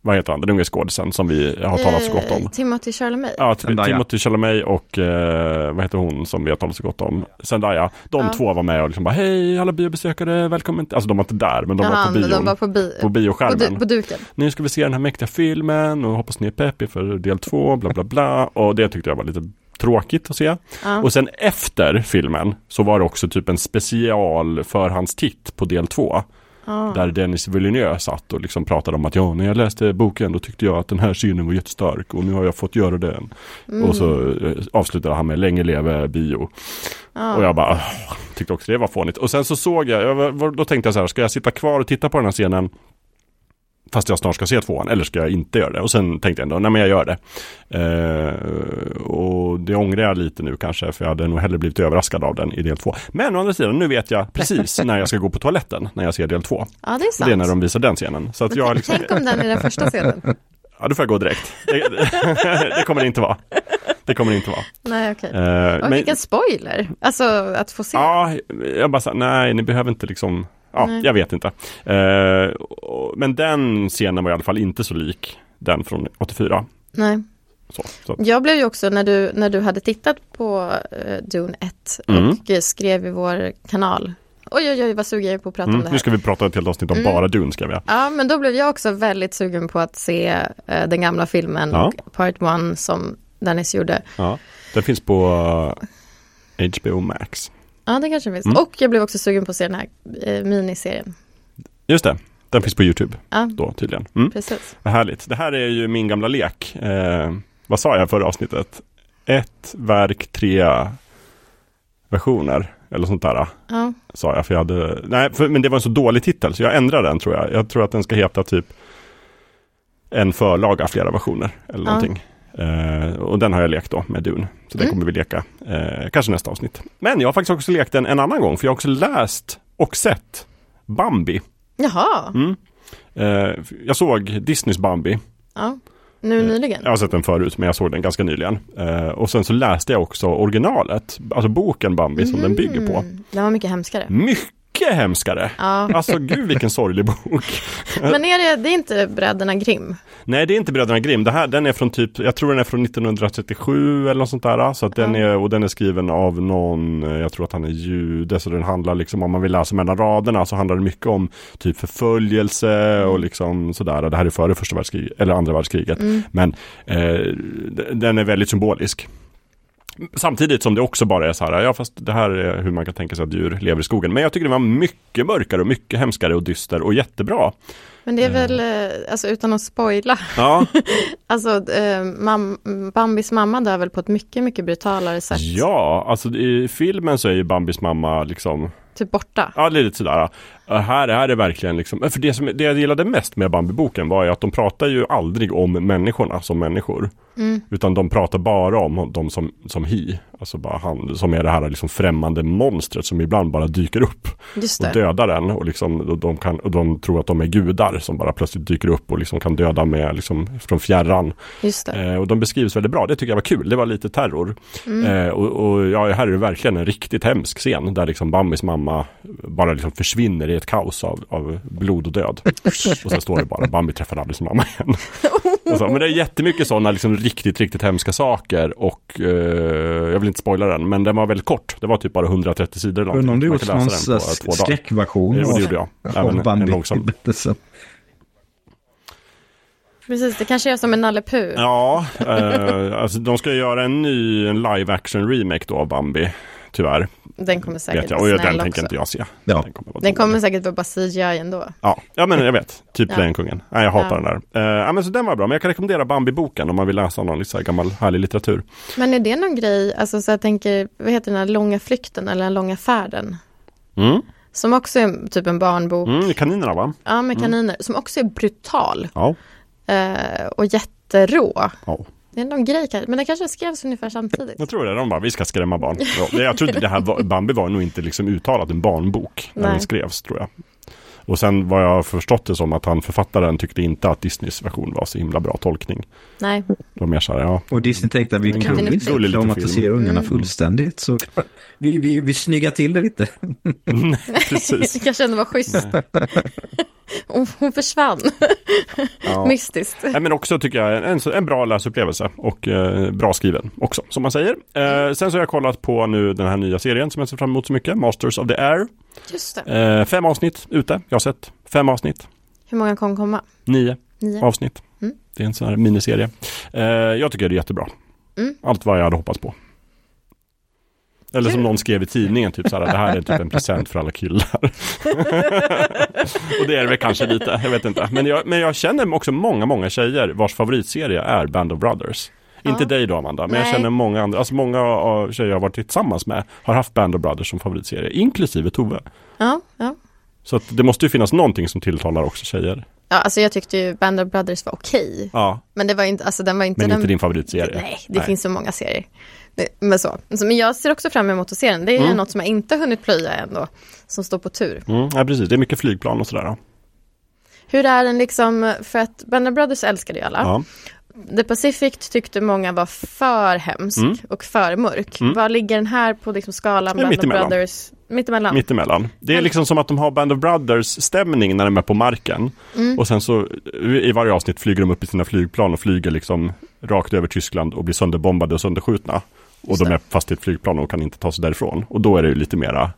vad heter han, den unge skådisen som vi har talat så gott om. Eh, Timothy Chalamet. Ja, Timothy Chalamet och eh, vad heter hon som vi har talat så gott om? Zendaya. De ja. två var med och liksom bara hej alla biobesökare, välkommen. Alltså de var inte där men de Aha, var på bion. De var på, bi på bioskärmen. På, du på duken. Nu ska vi se den här mäktiga filmen och hoppas ni är peppig för del två, bla bla bla. Och det tyckte jag var lite tråkigt att se. Ja. Och sen efter filmen så var det också typ en special förhandstitt på del två. Ah. Där Dennis Villeneuve satt och liksom pratade om att ja, när jag läste boken då tyckte jag att den här scenen var jättestark och nu har jag fått göra den. Mm. Och så eh, avslutade han med länge leve bio. Ah. Och jag bara tyckte också det var fånigt. Och sen så såg jag, jag då tänkte jag så här, ska jag sitta kvar och titta på den här scenen fast jag snart ska se tvåan, eller ska jag inte göra det? Och sen tänkte jag ändå, nej men jag gör det. Eh, och det ångrar jag lite nu kanske, för jag hade nog hellre blivit överraskad av den i del två. Men å andra sidan, nu vet jag precis när jag ska gå på toaletten, när jag ser del två. Ja, det är sant. Det är när de visar den scenen. Så att jag liksom... Tänk om den är den första scenen. Ja, då får jag gå direkt. Det, det kommer det inte vara. Det kommer det inte vara. Nej, okej. Okay. Men... vilken spoiler! Alltså, att få se. Ja, jag bara sa, nej, ni behöver inte liksom ja, Nej. jag vet inte. Eh, men den scenen var i alla fall inte så lik den från 84. Nej. Så, så. Jag blev ju också när du, när du hade tittat på uh, Dune 1 mm. och skrev i vår kanal Oj, oj, oj, vad sugen jag är på att prata mm, om det här. Nu ska vi prata ett helt avsnitt om mm. bara Dune, ska vi. Ja, men då blev jag också väldigt sugen på att se uh, den gamla filmen, ja. Part 1, som Dennis gjorde. Ja, den finns på HBO Max. Ja, det kanske finns. Mm. Och jag blev också sugen på att se den här eh, miniserien. Just det. Den finns på YouTube ja. då tydligen. Mm. Precis. Vad härligt. Det här är ju min gamla lek. Eh, vad sa jag förra avsnittet? Ett verk, tre versioner. Eller sånt där. Ja. Sa jag. För jag hade, nej, för, men det var en så dålig titel så jag ändrar den tror jag. Jag tror att den ska heta typ en förlaga, flera versioner. Eller ja. någonting. Uh, och den har jag lekt då med Dune. Så den mm. kommer vi leka uh, kanske nästa avsnitt. Men jag har faktiskt också lekt den en annan gång. För jag har också läst och sett Bambi. Jaha. Mm. Uh, jag såg Disneys Bambi. Ja. Nu nyligen? Jag har sett den förut men jag såg den ganska nyligen. och sen så läste jag också originalet. Alltså boken Bambi mm. som den bygger på. Mm. Den var mycket hemskare. Mycket mycket hemskare. Ja. Alltså gud vilken sorglig bok. Men är det, det är inte Bröderna Grimm? Nej det är inte Bröderna Grimm. Det här, den är från typ, jag tror den är från 1937 eller något sånt där. Så att den är, och den är skriven av någon, jag tror att han är jude. Så den handlar liksom, om man vill läsa mellan raderna så handlar det mycket om typ förföljelse och liksom sådär. Det här är före första världskriget, eller andra världskriget. Mm. Men eh, den är väldigt symbolisk. Samtidigt som det också bara är så här, ja fast det här är hur man kan tänka sig att djur lever i skogen. Men jag tycker det var mycket mörkare och mycket hemskare och dyster och jättebra. Men det är väl, eh. Eh, alltså utan att spoila, ja. alltså eh, mam Bambis mamma dör väl på ett mycket, mycket brutalare sätt? Ja, alltså i filmen så är ju Bambis mamma liksom Typ borta? Ja, lite sådär. Här, är verkligen liksom, för det, som, det jag gillade mest med Bambi-boken var ju att de pratar ju aldrig om människorna som människor. Mm. Utan de pratar bara om dem som, som hi. Alltså bara han som är det här liksom främmande monstret som ibland bara dyker upp. Och dödar den och liksom och de, kan, och de tror att de är gudar som bara plötsligt dyker upp och liksom kan döda med liksom från fjärran. Eh, och de beskrivs väldigt bra. Det tycker jag var kul. Det var lite terror. Mm. Eh, och, och ja, här är det verkligen en riktigt hemsk scen där liksom Bambis mamma bara liksom försvinner i ett kaos av, av blod och död. och så står det bara Bambi träffar aldrig sin mamma igen. så, men det är jättemycket sådana liksom riktigt, riktigt hemska saker och eh, jag vill inte spoila den, men den var väldigt kort. Det var typ bara 130 sidor. Undrar om du gjort någon skräckversion? Jo, det gjorde jag. Även en långsam. Precis, det kanske är som en Nalle Puh. Ja, eh, alltså de ska göra en ny en live action remake då av Bambi tyvärr. Den kommer säkert vara snäll Den tänker inte jag se. Ja. Den kommer, den kommer säkert vara bara CGI ändå. Ja, ja men jag vet. Typ ja. Lejonkungen. Nej, jag hatar ja. den där. Uh, ja, men så den var bra. Men jag kan rekommendera Bambi-boken om man vill läsa någon liksom, gammal härlig litteratur. Men är det någon grej, alltså så jag tänker, vad heter den här långa flykten eller den långa färden? Mm. Som också är typ en barnbok. Mm, kaninerna va? Ja, med mm. kaniner. Mm. Som också är brutal. Ja. Uh, och jätterå. Ja. Det är någon grej, men det kanske skrevs ungefär samtidigt. Jag tror det, de bara, vi ska skrämma barn. Jag tror inte det här, Bambi var nog inte liksom uttalat en barnbok när Nej. den skrevs, tror jag. Och sen vad jag har förstått det som att han författaren tyckte inte att Disneys version var så himla bra tolkning. Nej, Det var mer så här, ja. Och Disney tänkte att vi gullig- inte traumatisera ungarna Mm. fullständigt. Så vi, vi, vi snyggar till det lite. Precis. jag kände var schysst. Hon, hon försvann, Ja. mystiskt. Nej, men också tycker jag en, en bra läsupplevelse och eh, bra skriven också, som man säger. Eh, sen så har jag kollat på nu den här nya serien som jag ser fram emot så mycket, Masters of the Air. Just det. Eh, fem avsnitt ute, jag har sett fem avsnitt, Hur många kommer komma? nio Nio? avsnitt. Mm. Det är en sån här miniserie. Eh, jag tycker det är jättebra. Mm. Allt vad jag hade hoppats på. Eller som någon skrev i tidningen, typ så här, det här är typ en present för alla killar. och det är det väl kanske lite, jag vet inte. Men jag, men jag känner också många, många tjejer vars favoritserie är Band of Brothers. Inte dig då Amanda, men jag Nej. känner många andra, alltså många av tjejer jag har varit tillsammans med har haft Band of Brothers som favoritserie, inklusive Tove. Ja, ja. Så att det måste ju finnas någonting som tilltalar också tjejer. ja, alltså jag tyckte ju Band of Brothers var okej. Ja, Men det var inte, alltså den var inte men den... inte din favoritserie. Nej, det finns så många serier. Det, men så. så. Men jag ser också fram emot att se den. Det är Mm. något som jag inte hunnit plöja ändå. Som står på tur. Mm, ja, precis. Det är mycket flygplan och sådär. Hur är den liksom, för att Band of Brothers älskade ju alla. Ja. The Pacific tyckte många var för hemsk Mm. och för mörk. Mm. Var ligger den här på liksom skalan Band of. Brothers? Mittemellan. Mittemellan. Det är liksom som att de har Band of Brothers stämning när de är på marken. Mm. Och sen så i varje avsnitt flyger de upp i sina flygplan och flyger liksom rakt över Tyskland och blir sönderbombade och sönderskjutna. Och de är fast i ett flygplan och kan inte ta sig därifrån. Och då är det ju lite mera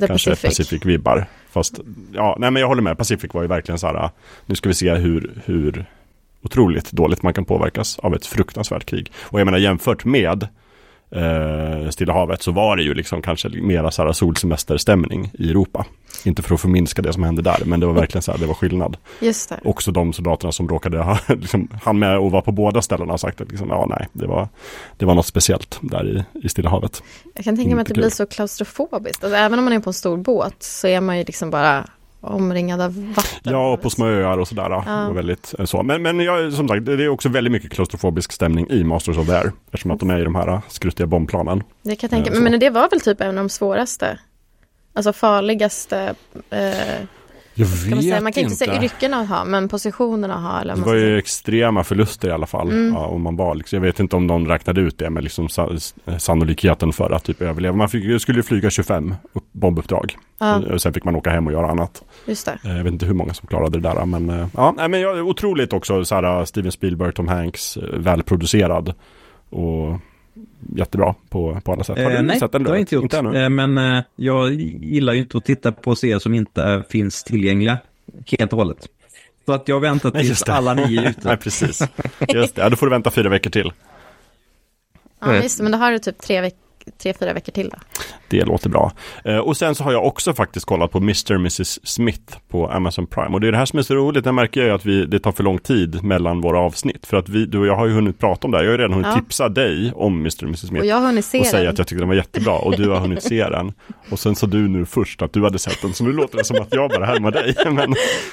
The kanske Pacific. Pacific-vibbar. Fast, ja, nej men jag håller med. Pacific var ju verkligen så här, nu ska vi se hur, hur otroligt dåligt man kan påverkas av ett fruktansvärt krig. Och jag menar jämfört med eh, Stilla havet så var det ju liksom kanske mera så här solsemesterstämning i Europa. Inte för att förminska det som hände där, men det var verkligen så här, det var skillnad. Just det. Också de soldaterna som råkade ha, liksom, han med och var på båda ställena har sagt att liksom, ja nej, det var, det var något speciellt där i, i Stilla havet. Jag kan tänka mig att det Inte blir kul. så klaustrofobiskt. Alltså, även om man är på en stor båt så är man ju liksom bara omringad av vatten. Ja, och på små öar och sådär. Ja. Väldigt eh, så. Men, men jag, som sagt, det är också väldigt mycket klaustrofobisk stämning i Masters of the Air. Eftersom att de är i de här eh, skruttiga bombplanen. Det kan jag tänka Eh, mig. Men det var väl typ en av de svåraste, alltså farligaste, eh, Jag kan man säga. Man kan inte säga yrkena att ha, men positionerna att ha. Eller Det var ju säga. extrema förluster i alla fall. Mm. Ja, om man var liksom, jag vet inte om någon räknade ut det med liksom sa, sannolikheten för att typ överleva. Man fick, skulle ju flyga 25 upp, bombuppdrag. Ja, Och Sen fick man åka hem och göra annat. just det. Eh, Jag vet inte hur många som klarade det där. Men, eh, ja, nej, men jag, otroligt också så här, Steven Spielberg, Tom Hanks, eh, välproducerad. Och jättebra på, på alla sätt. Har du Eh, nej, sett den? det har jag inte gjort. Inte ännu? Eh, men eh, jag gillar ju inte att titta på serier som inte eh, finns tillgängliga helt och hållet. Så att jag väntar Nej, tills alla nio är ute. Nej, precis. Just det. Ja, då får du vänta fyra veckor till. Ja, just det. Men då har du typ tre, veck- tre fyra veckor till då. Det låter bra. Eh, och sen så har jag också faktiskt kollat på Mr. Mrs. Smith på Amazon Prime. Och det är det här som är så roligt. Jag märker ju att vi, det tar för lång tid mellan våra avsnitt. För att vi, du och jag har ju hunnit prata om det här. Jag har ju redan hunnit Ja. tipsa dig om Mr. Mrs. Smith. Och jag har hunnit se och säga den. att jag tyckte den var jättebra och du har hunnit se den. Och sen sa du nu först att du hade sett den, så nu låter det som att jag bara härmar dig. Men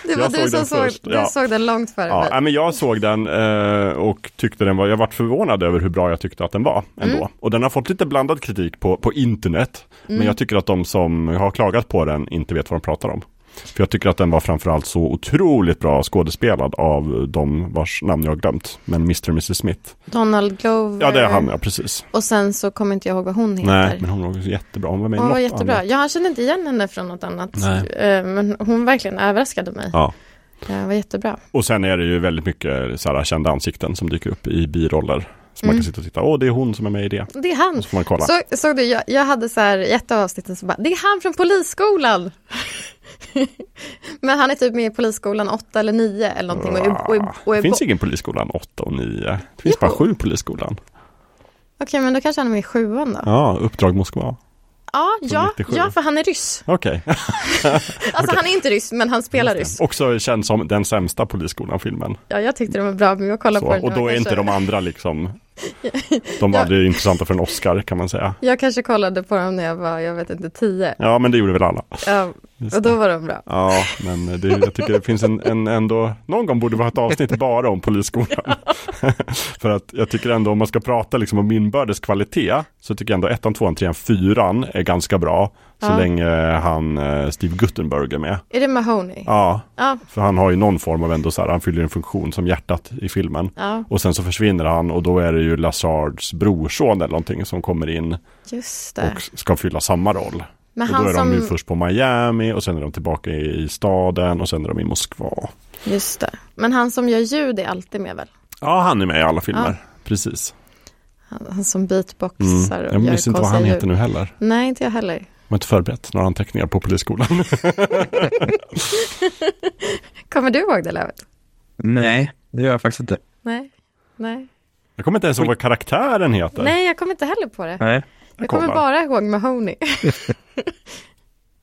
Det var jag du såg som den såg, först. du Ja. såg den långt före Ja, mig. men jag såg den eh, och tyckte den var, jag varit förvånad över hur bra jag tyckte att den var ändå. Mm. Och den har fått lite blandad kritik på, på internet. Mm. Men jag tycker att de som har klagat på den inte vet vad de pratar om. För jag tycker att den var framförallt så otroligt bra skådespelad av de vars namn jag har glömt. Men Mr. och Mrs. Smith. Donald Glover. Ja, det är han, ja precis. Och sen så kommer inte jag ihåg vad hon heter. Nej, men hon var jättebra. Hon var med i Hon var något jättebra. annat. Jag kände inte igen henne från något annat. Nej. Eh, Men hon verkligen överraskade mig. Ja. Det var jättebra. Och sen är det ju väldigt mycket så här, kända ansikten som dyker upp i biroller. Så man Mm. kan sitta och titta, åh det är hon som är med i det. Det är han. Så får man kolla. Så, såg du, jag, jag hade så här i ett av avsnitten så bara, det är han från polisskolan. Men han är typ med i polisskolan 8 eller 9 eller någonting. Och, är- och, är- och är det finns ingen polisskolan 8 och 9. Det finns Jo. bara 7 polisskolan. Okej, men då kanske han är med i sjuan då. Ja, Uppdrag Moskva. Ja, ja, 97. ja, för han är ryss. Okej. Alltså han är inte ryss, men han spelar ryss. Också känd som den sämsta polisskolan-filmen. Ja, jag tyckte den var bra, men jag kollade Så, på den. och då är kanske, inte de andra liksom, de var aldrig intressanta för en Oscar kan man säga. Jag kanske kollade på dem när jag var, jag vet inte, tio. Ja, men det gjorde väl alla. Ja, Just Och då var de bra. Ja, men det, jag tycker det finns en, en ändå, någon gång borde vi ha ett avsnitt bara om polisskolan. För att jag tycker ändå om man ska prata liksom om inbördes kvalitet så tycker jag ändå ettan, tvåan, trean, fyran är ganska bra. Så Ja. länge han eh, Steve Guttenberg är med. Är det Mahoney? Ja, Ja. för han har ju någon form av ändå så här, han fyller en funktion som hjärtat i filmen. Ja, Och sen så försvinner han och då är det ju Lazards brorson eller någonting som kommer in just det. och ska fylla samma roll. Men Och då han är de ju som... först på Miami och sen är de tillbaka i, i staden och sen är de i Moskva. Just det. Men han som gör ljud är alltid med väl? Ja, han är med i alla filmer. Ja. Precis. Han, han som Mm. beatboxar och Jag minns inte vad han ljud. heter nu heller. Nej, inte jag heller. Jag har inte förberett några anteckningar på polisskolan. Kommer du ihåg det Lövet? Nej, det gör jag faktiskt inte. Nej. Nej. Jag kommer inte ens ihåg vad karaktären heter. Nej, jag kommer inte heller på det. Nej. Jag kommer bara ihåg Mahoney.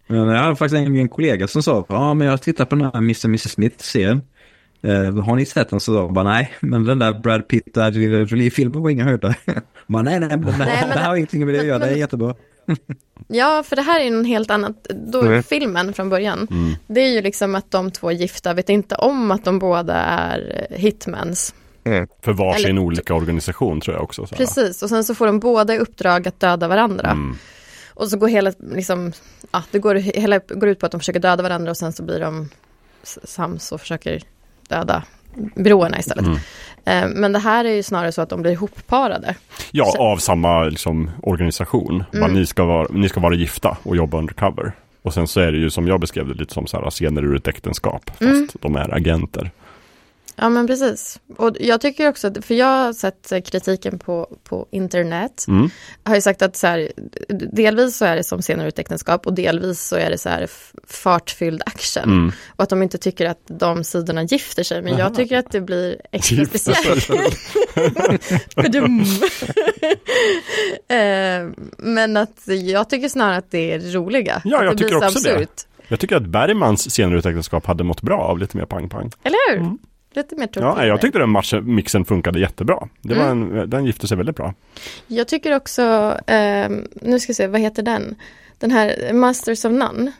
Men jag hade faktiskt en, en kollega som sa, ja men jag tittar på den här Mr. Mrs. Smith-serien. Eh, har ni sett den? Så då bara nej, men den där Brad Pitt där Jolie-filmen var inga höjdare. Man, nej, nej, nej, Nej, men det här har ingenting med det att göra, det är jättebra. Ja, för det här är ju något helt annat. Då, Mm. Filmen från början, Mm. det är ju liksom att de två gifta vet inte om att de båda är eh, hitmans. För varsin Eller- olika organisation tror jag också. Så här. Precis, och sen så får de båda i uppdrag att döda varandra. Mm. Och så går hela, liksom, ja, det går, hela går ut på att de försöker döda varandra och sen så blir de sams och försöker döda byråerna istället. Mm. Eh, Men det här är ju snarare så att de blir ihopparade. Ja, Så- av samma liksom, organisation. Mm. ni, ska vara, ni ska vara gifta och jobba undercover. Och sen så är det ju som jag beskrev det lite som så här, scener ur ett äktenskap. Fast Mm. de är agenter. Ja men precis. Och jag tycker också, för jag har sett eh, kritiken på, på internet, Mm. har ju sagt att så här, delvis så är det som scener ur ett äktenskap och delvis så är det så här fartfylld action. Mm. Och att de inte tycker att de sidorna gifter sig, men Aha. jag tycker att det blir extra speciellt. Eh, men att jag tycker snarare att det är det roliga. Ja, jag det tycker så också det. absurt. Jag tycker att Bergmans scener ur ett äktenskap hade mått bra av lite mer pang-pang. Eller hur? Mm. Lite mer Ja, jag tyckte den matchen, mixen funkade jättebra. Det var Mm. en, den gifte sig väldigt bra. Jag tycker också, ehm, nu ska vi se, vad heter den? Den här Masters of None.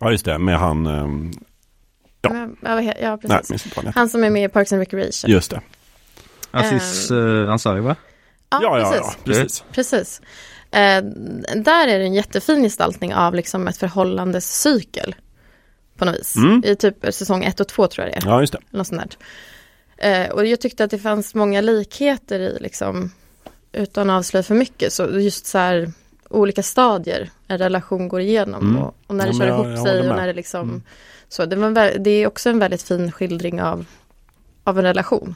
Ja, just det, med han... ehm, Ja. Ja, ja nej, precis. vad han som är med i Parks and Recreation. Just det. Aziz uh, Ansari va? Ja, Ja, ja, precis. ja, precis. precis. Eh, där är det en jättefin gestaltning av liksom ett förhållandes cykel. På något vis. Mm. I typ säsong 1 och 2 tror jag det är. Ja, just det. Något sånt där. Eh, och jag tyckte att det fanns många likheter i liksom, utan att avslöja för mycket, så just så här olika stadier en relation går igenom Mm. och, och när Ja, det men kör jag- ihop jag sig och när det liksom, Mm. så det, var det är också en väldigt fin skildring av, av en relation.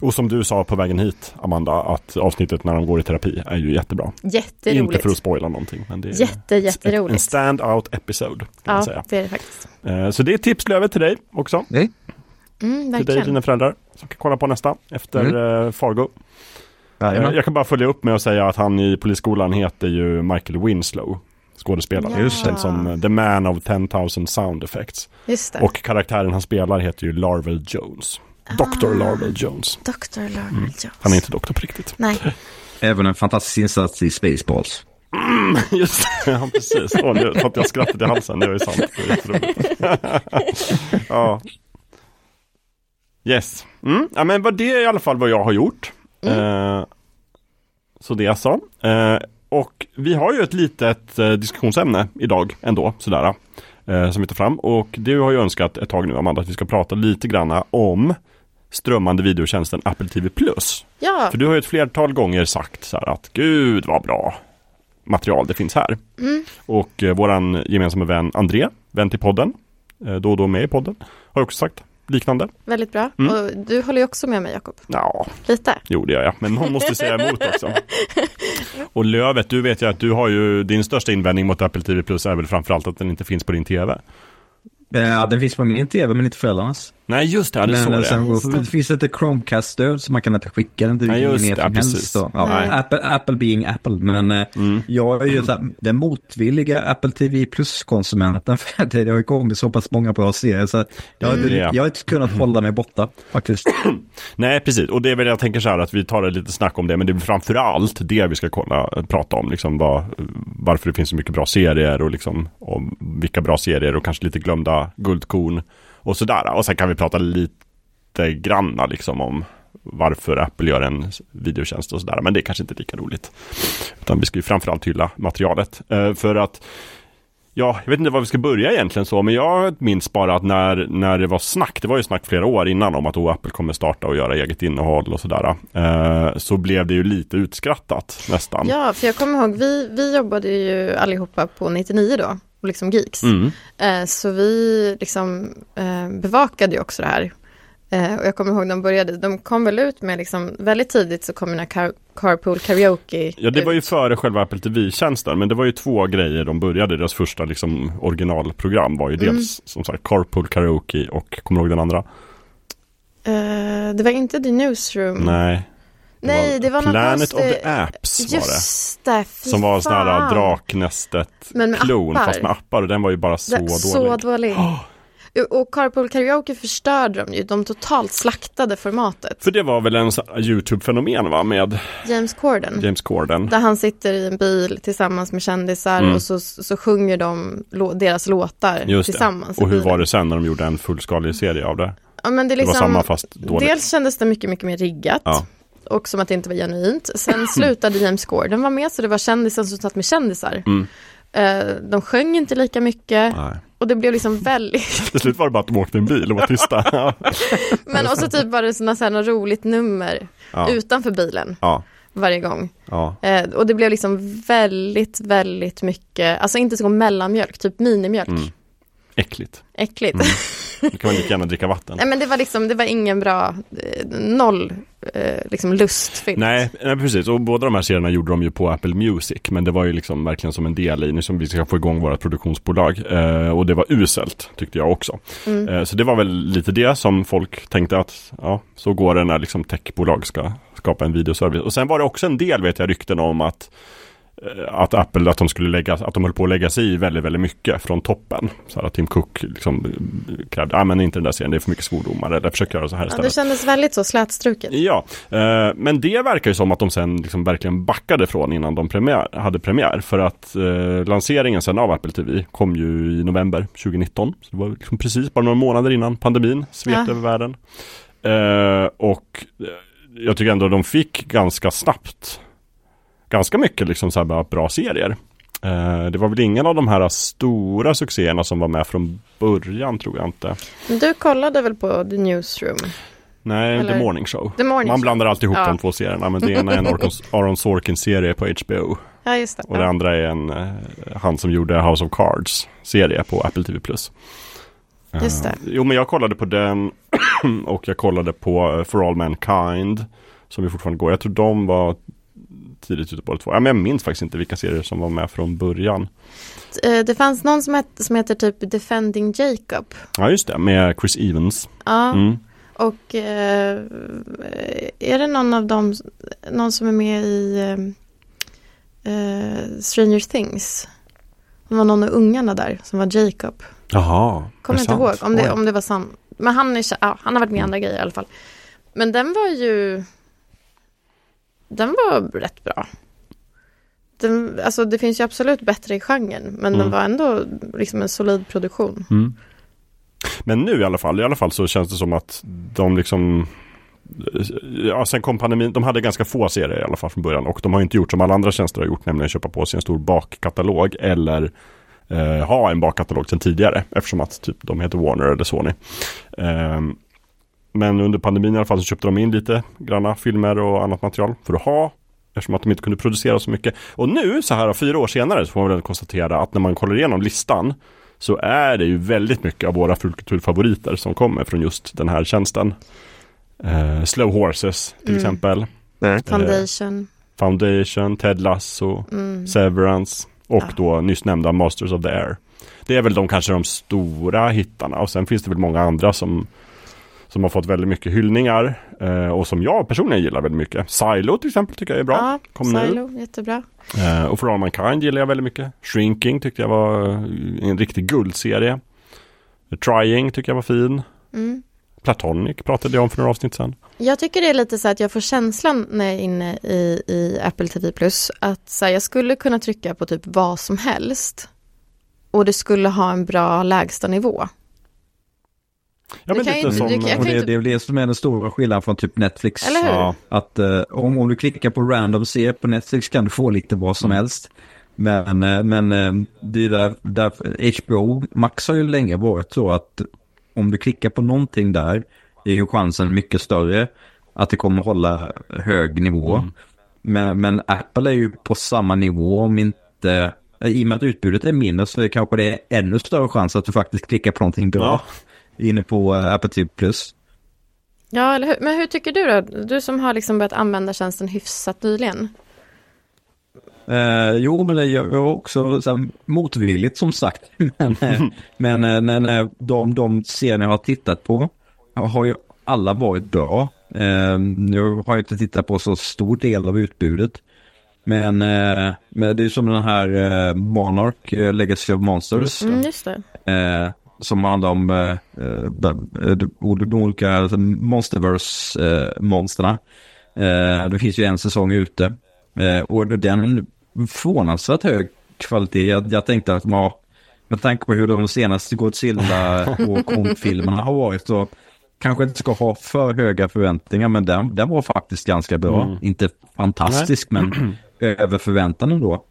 Och som du sa på vägen hit, Amanda, att avsnittet när de går i terapi är ju jättebra. Inte Jätteroligt. för att spoila någonting, men det är Jätte, en jätteroligt. stand-out episode. Kan man Ja, säga. det är det faktiskt. Eh, Så det är tips Löve till dig också. Nej. Mm, Till dig och dina föräldrar som kan kolla på nästa efter Mm. eh, Fargo. Eh, Jajamän. Jag kan bara följa upp med att säga att han i Polisskolan heter ju Michael Winslow. Skådespelaren. Ja. Just. Som eh, The Man of 10,000 Sound Effects. Just det. Och karaktären han spelar heter ju Larvel Jones. Dr. Ah. Larvel Jones. Dr. Larvel Jones. Han är inte doktor på riktigt. Nej, Även en fantastisk insats i Spaceballs. Just det, ja precis. Åh, nu satt jag skrattet i halsen, det var ju sant. Det är jätteroligt. ja. Yes. Mm. Ja men vad det är i alla fall vad jag har gjort. Eh, så det så. Eh, och vi har ju ett litet eh, diskussionsämne idag ändå, sådär. Eh, som vi tar fram. Och du har ju önskat ett tag nu Amanda att vi ska prata lite granna om strömmande videotjänsten Apple TV+. ja. För du har ju ett flertal gånger sagt så här att gud vad bra material det finns här. Mm. Och eh, våran gemensamma vän André, vän till podden, eh, då och då med i podden, har också sagt liknande. Väldigt bra. Mm. Och du håller ju också med mig Jakob. Ja, Lite. jo det gör jag, men någon måste säga emot också. Och Lövet, du vet ju att du har ju din största invändning mot Apple TV Plus är väl framförallt att den inte finns på din TV. Ja, den finns på min tv men inte föräldrarnas. Nej, just det, ja, det Men så eh, det. sen Just det. finns inte Chromecast-stöd så man kan inte skicka den till Nej, just som ja, helst. Så, ja. Apple, Apple being Apple, men eh, Mm. jag är ju så här, den motvilliga Apple TV Plus-konsumenten för det har ju kommit så pass många bra serier så jag, har- Mm. Ja. jag har inte kunnat hålla mig borta faktiskt. Nej, precis. Och det är väl jag tänker så här att vi tar lite snack om det, men det är framför allt det vi ska kolla, prata om, liksom vad, varför det finns så mycket bra serier och liksom om vilka bra serier och kanske lite glömda guldkorn och sådär. Och sen kan vi prata lite granna liksom om varför Apple gör en videotjänst och sådär, men det är kanske inte lika roligt. Utan vi ska ju framförallt hylla materialet. Eh, för att Ja, jag vet inte var vi ska börja egentligen så, men jag minns bara att när, när det var snack, det var ju snack flera år innan om att oh, Apple kommer starta och göra eget innehåll och sådär. Eh, så blev det ju lite utskrattat nästan. Ja, för jag kommer ihåg, vi, vi jobbade ju allihopa på 99 då, och liksom geeks. Mm. Eh, så vi liksom eh, bevakade ju också det här. Eh, och jag kommer ihåg de började, de kom väl ut med liksom, väldigt tidigt så kom här car, Carpool Karaoke. Ja, det var ju ut. före själva Apple TV-tjänsten, men det var ju två grejer de började. Deras första liksom, originalprogram var ju Mm. dels som sagt Carpool Karaoke och, kommer du ihåg den andra? Eh, det var inte The Newsroom. Nej. Nej, det var något Planet of konstigt- the Apps var det. Just det, fy Som var sån här fan. Draknästet Men med klon appar. fast med appar och den var ju bara så Det- dålig. Så dålig. Och Carpool Karaoke förstörde de ju, de totalt slaktade formatet. För det var väl en YouTube-fenomen va, med James Corden. James Corden. Där han sitter i en bil tillsammans med kändisar Mm. och så, så sjunger de deras låtar Just tillsammans. Och hur var det sen när de gjorde en fullskalig serie av det? Ja, men det, är Det var liksom, samma fast dåligt. Dels kändes det mycket, mycket mer riggat. Ja. Och som att det inte var genuint. Sen slutade James Corden vara med så det var kändisen som satt med kändisar. Mm. Eh, de sjöng inte lika mycket. Nej. Och det blev liksom väldigt, Till slut var det bara att de åkte en bil och var tysta. men också typ var det sådana så något roligt nummer Ja. utanför bilen Ja. varje gång. Ja. Eh, och det blev liksom väldigt, väldigt mycket, alltså inte som mellanmjölk, typ minimjölk. Mm. Äckligt. Äckligt. Mm. Då kan man lika gärna dricka vatten. Nej men det var liksom, det var ingen bra, eh, noll eh, liksom lustfyllt. Nej, nej, precis. Och båda de här serierna gjorde de ju på Apple Music. Men det var ju liksom verkligen som en del i, nu som vi ska få igång våra produktionsbolag. Eh, och det var uselt, tyckte jag också. Mm. Eh, så det var väl lite det som folk tänkte att, ja, så går det när liksom techbolag ska skapa en videoservice. Och sen var det också en del, vet jag, rykten om att att Apple, att de skulle lägga, att de höll på att lägga sig i väldigt, väldigt mycket från toppen. Så att Tim Cook liksom eh, krävde, ja men inte den där serien, det är för mycket svordomar, eller försök göra så här Ja, istället. det kändes väldigt så slätstruket. Ja, eh, men det verkar ju som att de sen liksom verkligen backade från innan de premiär, hade premiär. För att eh, lanseringen sen av Apple TV kom ju i november 2019. Så det var liksom precis bara några månader innan pandemin svepte Ja. över världen. Eh, och eh, jag tycker ändå de fick ganska snabbt ganska mycket liksom så här bra serier. Eh, det var väl ingen av de här stora succéerna som var med från början tror jag inte. Du kollade väl på The Newsroom? Nej, Eller- The Morning Show. The Morning Man Show. blandar alltid ihop Ja. de två serierna, men det ena är en Aron, Aron Sorkin-serie på HBO. Ja, just det. Och det andra är en, eh, han som gjorde House of Cards-serie på Apple TV+. Just det. Eh, jo, men jag kollade på den och jag kollade på For All Mankind, som ju fortfarande går. Jag tror de var tidigt ute på båda två. Ja, men jag minns faktiskt inte vilka serier som var med från början. Eh, Det fanns någon som, hette, som heter typ Defending Jacob. Ja, just det, med Chris Evans. Ja, Mm. och eh, är det någon av dem, någon som är med i eh, eh, Stranger Things? Det var någon av ungarna där som var Jacob. Jaha, Kommer inte sant? ihåg om det, om det var sant. Men han, är, ja, han har varit med i andra grejer i alla fall. Men den var ju... Den var rätt bra. Den, alltså det finns ju absolut bättre i genren. Men Mm. den var ändå liksom en solid produktion. Mm. Men nu i alla fall, i alla fall så känns det som att de liksom Ja, sen kom pandemin. De hade ganska få serier i alla fall från början och de har inte gjort som alla andra tjänster har gjort, nämligen köpa på sig en stor bakkatalog eller eh, ha en bakkatalog sedan tidigare eftersom att typ de heter Warner eller Sony. Ehm, men under pandemin i alla fall så köpte de in lite granna filmer och annat material för att ha Eftersom att de inte kunde producera så mycket. Och nu så här fyra år senare så får man väl konstatera att när man kollar igenom listan så är det ju väldigt mycket av våra fulkulturfavoriter som kommer från just den här tjänsten. Eh, Slow Horses till Mm. exempel. Foundation. Foundation, Ted Lasso, Mm. Severance och Ja. då nyss nämnda Masters of the Air. Det är väl de kanske de stora hittarna och sen finns det väl många andra som Som har fått väldigt mycket hyllningar eh, och som jag personligen gillar väldigt mycket. Silo till exempel tycker jag är bra. Ja, Kom Silo, jättebra. Eh, och For All Mankind gillar jag väldigt mycket. Shrinking tyckte jag var eh, en riktig guldserie. Trying tycker jag var fin. Mm. Platonic pratade jag om för några avsnitt sedan. Jag tycker det är lite så att jag får känslan när jag är inne i, i Apple TV Plus att så här, jag skulle kunna trycka på typ vad som helst och det skulle ha en bra lägstanivå. Ja, men lite som... du kan- jag Och det, inte- det är det som är den stora skillnaden från typ Netflix. Eller hur? Ja, Att eh, om, om du klickar på random se på Netflix kan du få lite vad som helst. Men, eh, men eh, det är där, där HBO Max har ju länge varit så att om du klickar på någonting där är ju chansen mycket större att det kommer hålla hög nivå. Men, men Apple är ju på samma nivå om inte, i och med att utbudet är mindre så är kanske det ännu större chans att du faktiskt klickar på någonting bra inne på eh, Apple TV Plus. Ja, eller hur? Men hur tycker du då? Du som har liksom börjat använda tjänsten hyfsat nyligen. Eh, jo, men det gör jag också så här, motvilligt som sagt. men eh, men eh, när, när de, de serier jag har tittat på har ju alla varit bra. Eh, jag har inte tittat på så stor del av utbudet. Men, eh, men det är som den här eh, Monarch, eh, Legacy of Monsters. Mm, just det. Eh, som handlar om eh, eh, de, de, de olika alltså, Monsterverse-monsterna. Eh, det finns ju en säsong ute. Eh, och den förvånansvärt hög kvalitet. Jag, jag tänkte att man, med tanke på hur de senaste Godzilla och Kong-filmerna har varit så kanske inte ska ha för höga förväntningar men den, den var faktiskt ganska bra. Inte fantastisk men över förväntan ändå.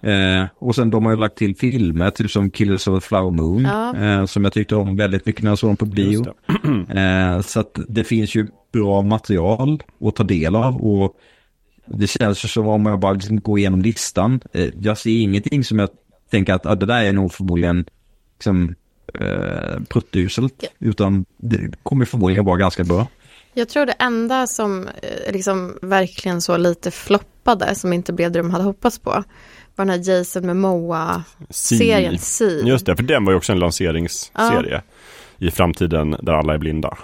Eh, och sen de har ju lagt till filmer, typ som Killers of the Flower Moon, Ja. eh, som jag tyckte om väldigt mycket när jag såg dem på bio. Eh, så att det finns ju bra material att ta del av och det känns ju som om jag bara liksom går igenom listan. Eh, jag ser ingenting som jag tänker att ah, det där är nog förmodligen liksom, eh, pruttuselt, Ja. utan det kommer förmodligen vara ganska bra. Jag tror det enda som eh, liksom verkligen så lite floppade, som inte blev det de hade hoppats på, var den här Jason Momoa-serien Si. C. Just det, för den var ju också en lanseringsserie. I framtiden där alla är blinda.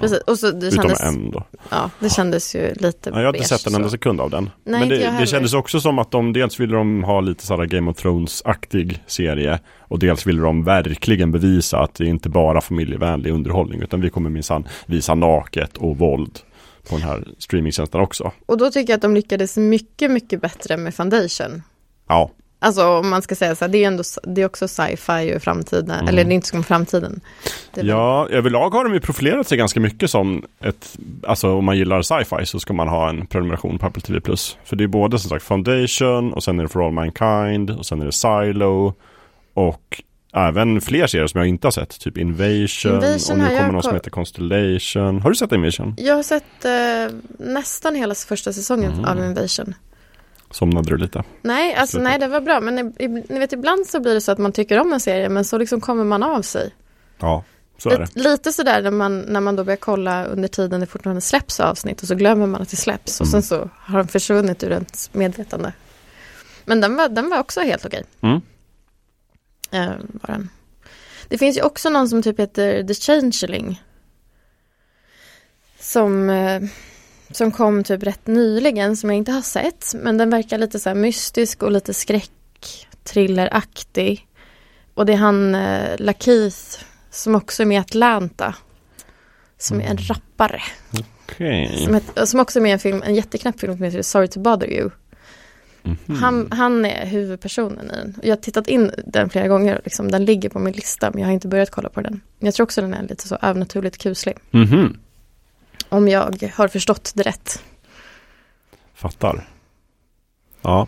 Precis, och så det Utom kändes, en då. ja, det kändes ju lite Ja, jag har inte beige, sett en enda sekund av den. Nej, Men det, det kändes också som att de dels ville de ha lite sådär Game of Thrones-aktig serie. Och dels ville de verkligen bevisa att det inte bara är familjevänlig underhållning. Utan vi kommer minsann visa naket och våld på den här streamingtjänsten också. Och då tycker jag att de lyckades mycket, mycket bättre med Foundation. Ja, Alltså om man ska säga så här, det är, ändå, det är också sci-fi och framtiden, eller det är inte som framtiden. Väl- Mm. ja överlag har de ju profilerat sig ganska mycket som ett, alltså om man gillar sci-fi så ska man ha en prenumeration på Apple TV+. För det är både som sagt Foundation och sen är det For All Mankind och sen är det Silo och även fler serier som jag inte har sett, typ Invasion, Invasion och nu kommer någon som heter Constellation. Har du sett Invasion? Jag har sett eh, nästan hela första säsongen Mm. av Invasion. Somnade du lite? Nej, alltså nej det var bra, men ni vet ibland så blir det så att man tycker om en serie, men så liksom kommer man av sig. Ja, så är det. Lite, lite sådär när man, när man då börjar kolla under tiden det fortfarande släpps avsnitt och så glömmer man att det släpps och sen så har den försvunnit ur ens medvetande. Men den var, den var också helt okej. Mm. Eh, var den. Det finns ju också någon som typ heter The Changeling. Som, eh, som kom typ rätt nyligen som jag inte har sett. Men den verkar lite så mystisk och lite skräck, thrilleraktig. Och det är han eh, Lakeith som också är med i Atlanta. Som är en rappare. Okej. Som, het- som också är med i en film, en jätteknapp film som heter Sorry to bother you. Mhm. Han, han är huvudpersonen i den. Jag har tittat in den flera gånger. Liksom, den ligger på min lista men jag har inte börjat kolla på den. Jag tror också den är lite så övernaturligt kuslig. Mhm. Om jag har förstått det rätt. Fattar. Ja.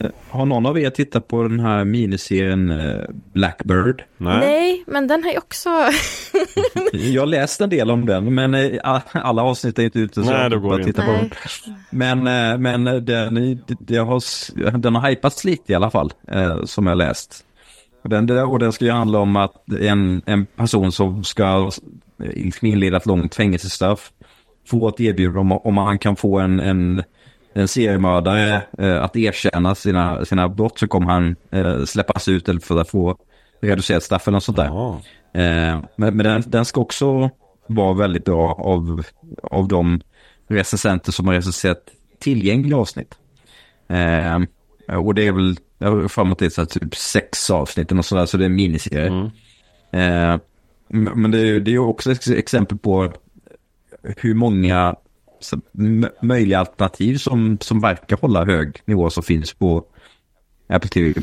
Eh, Har någon av er tittat på den här miniserien eh, Blackbird? Nej. Nej, men den har ju också... Jag har läst en del om den, men eh, alla avsnitt är inte ute. Så Nej, jag går det titta inte. på. Men, men den, det har, den har hypats lite i alla fall, som jag läst. Och den, och den ska ju handla om att en, en person som ska eh, inleda ett långt fängelsestraff får ett erbjudande om, om han kan få en, en, en seriemördare eh, att erkänna sina, sina brott så kommer han eh, släppas ut eller för att få reducerat straff eller något sånt där. Eh, men men den, den ska också var väldigt bra av, av de recensenter som har recenserat tillgängliga avsnitt. Eh, och det är väl jag framåt det så typ sex avsnitt och sådär, så det är en miniserie. Mm. Eh, men det är, det är också ett exempel på hur många möjliga alternativ som, som verkar hålla hög nivå som finns på Apple TV+.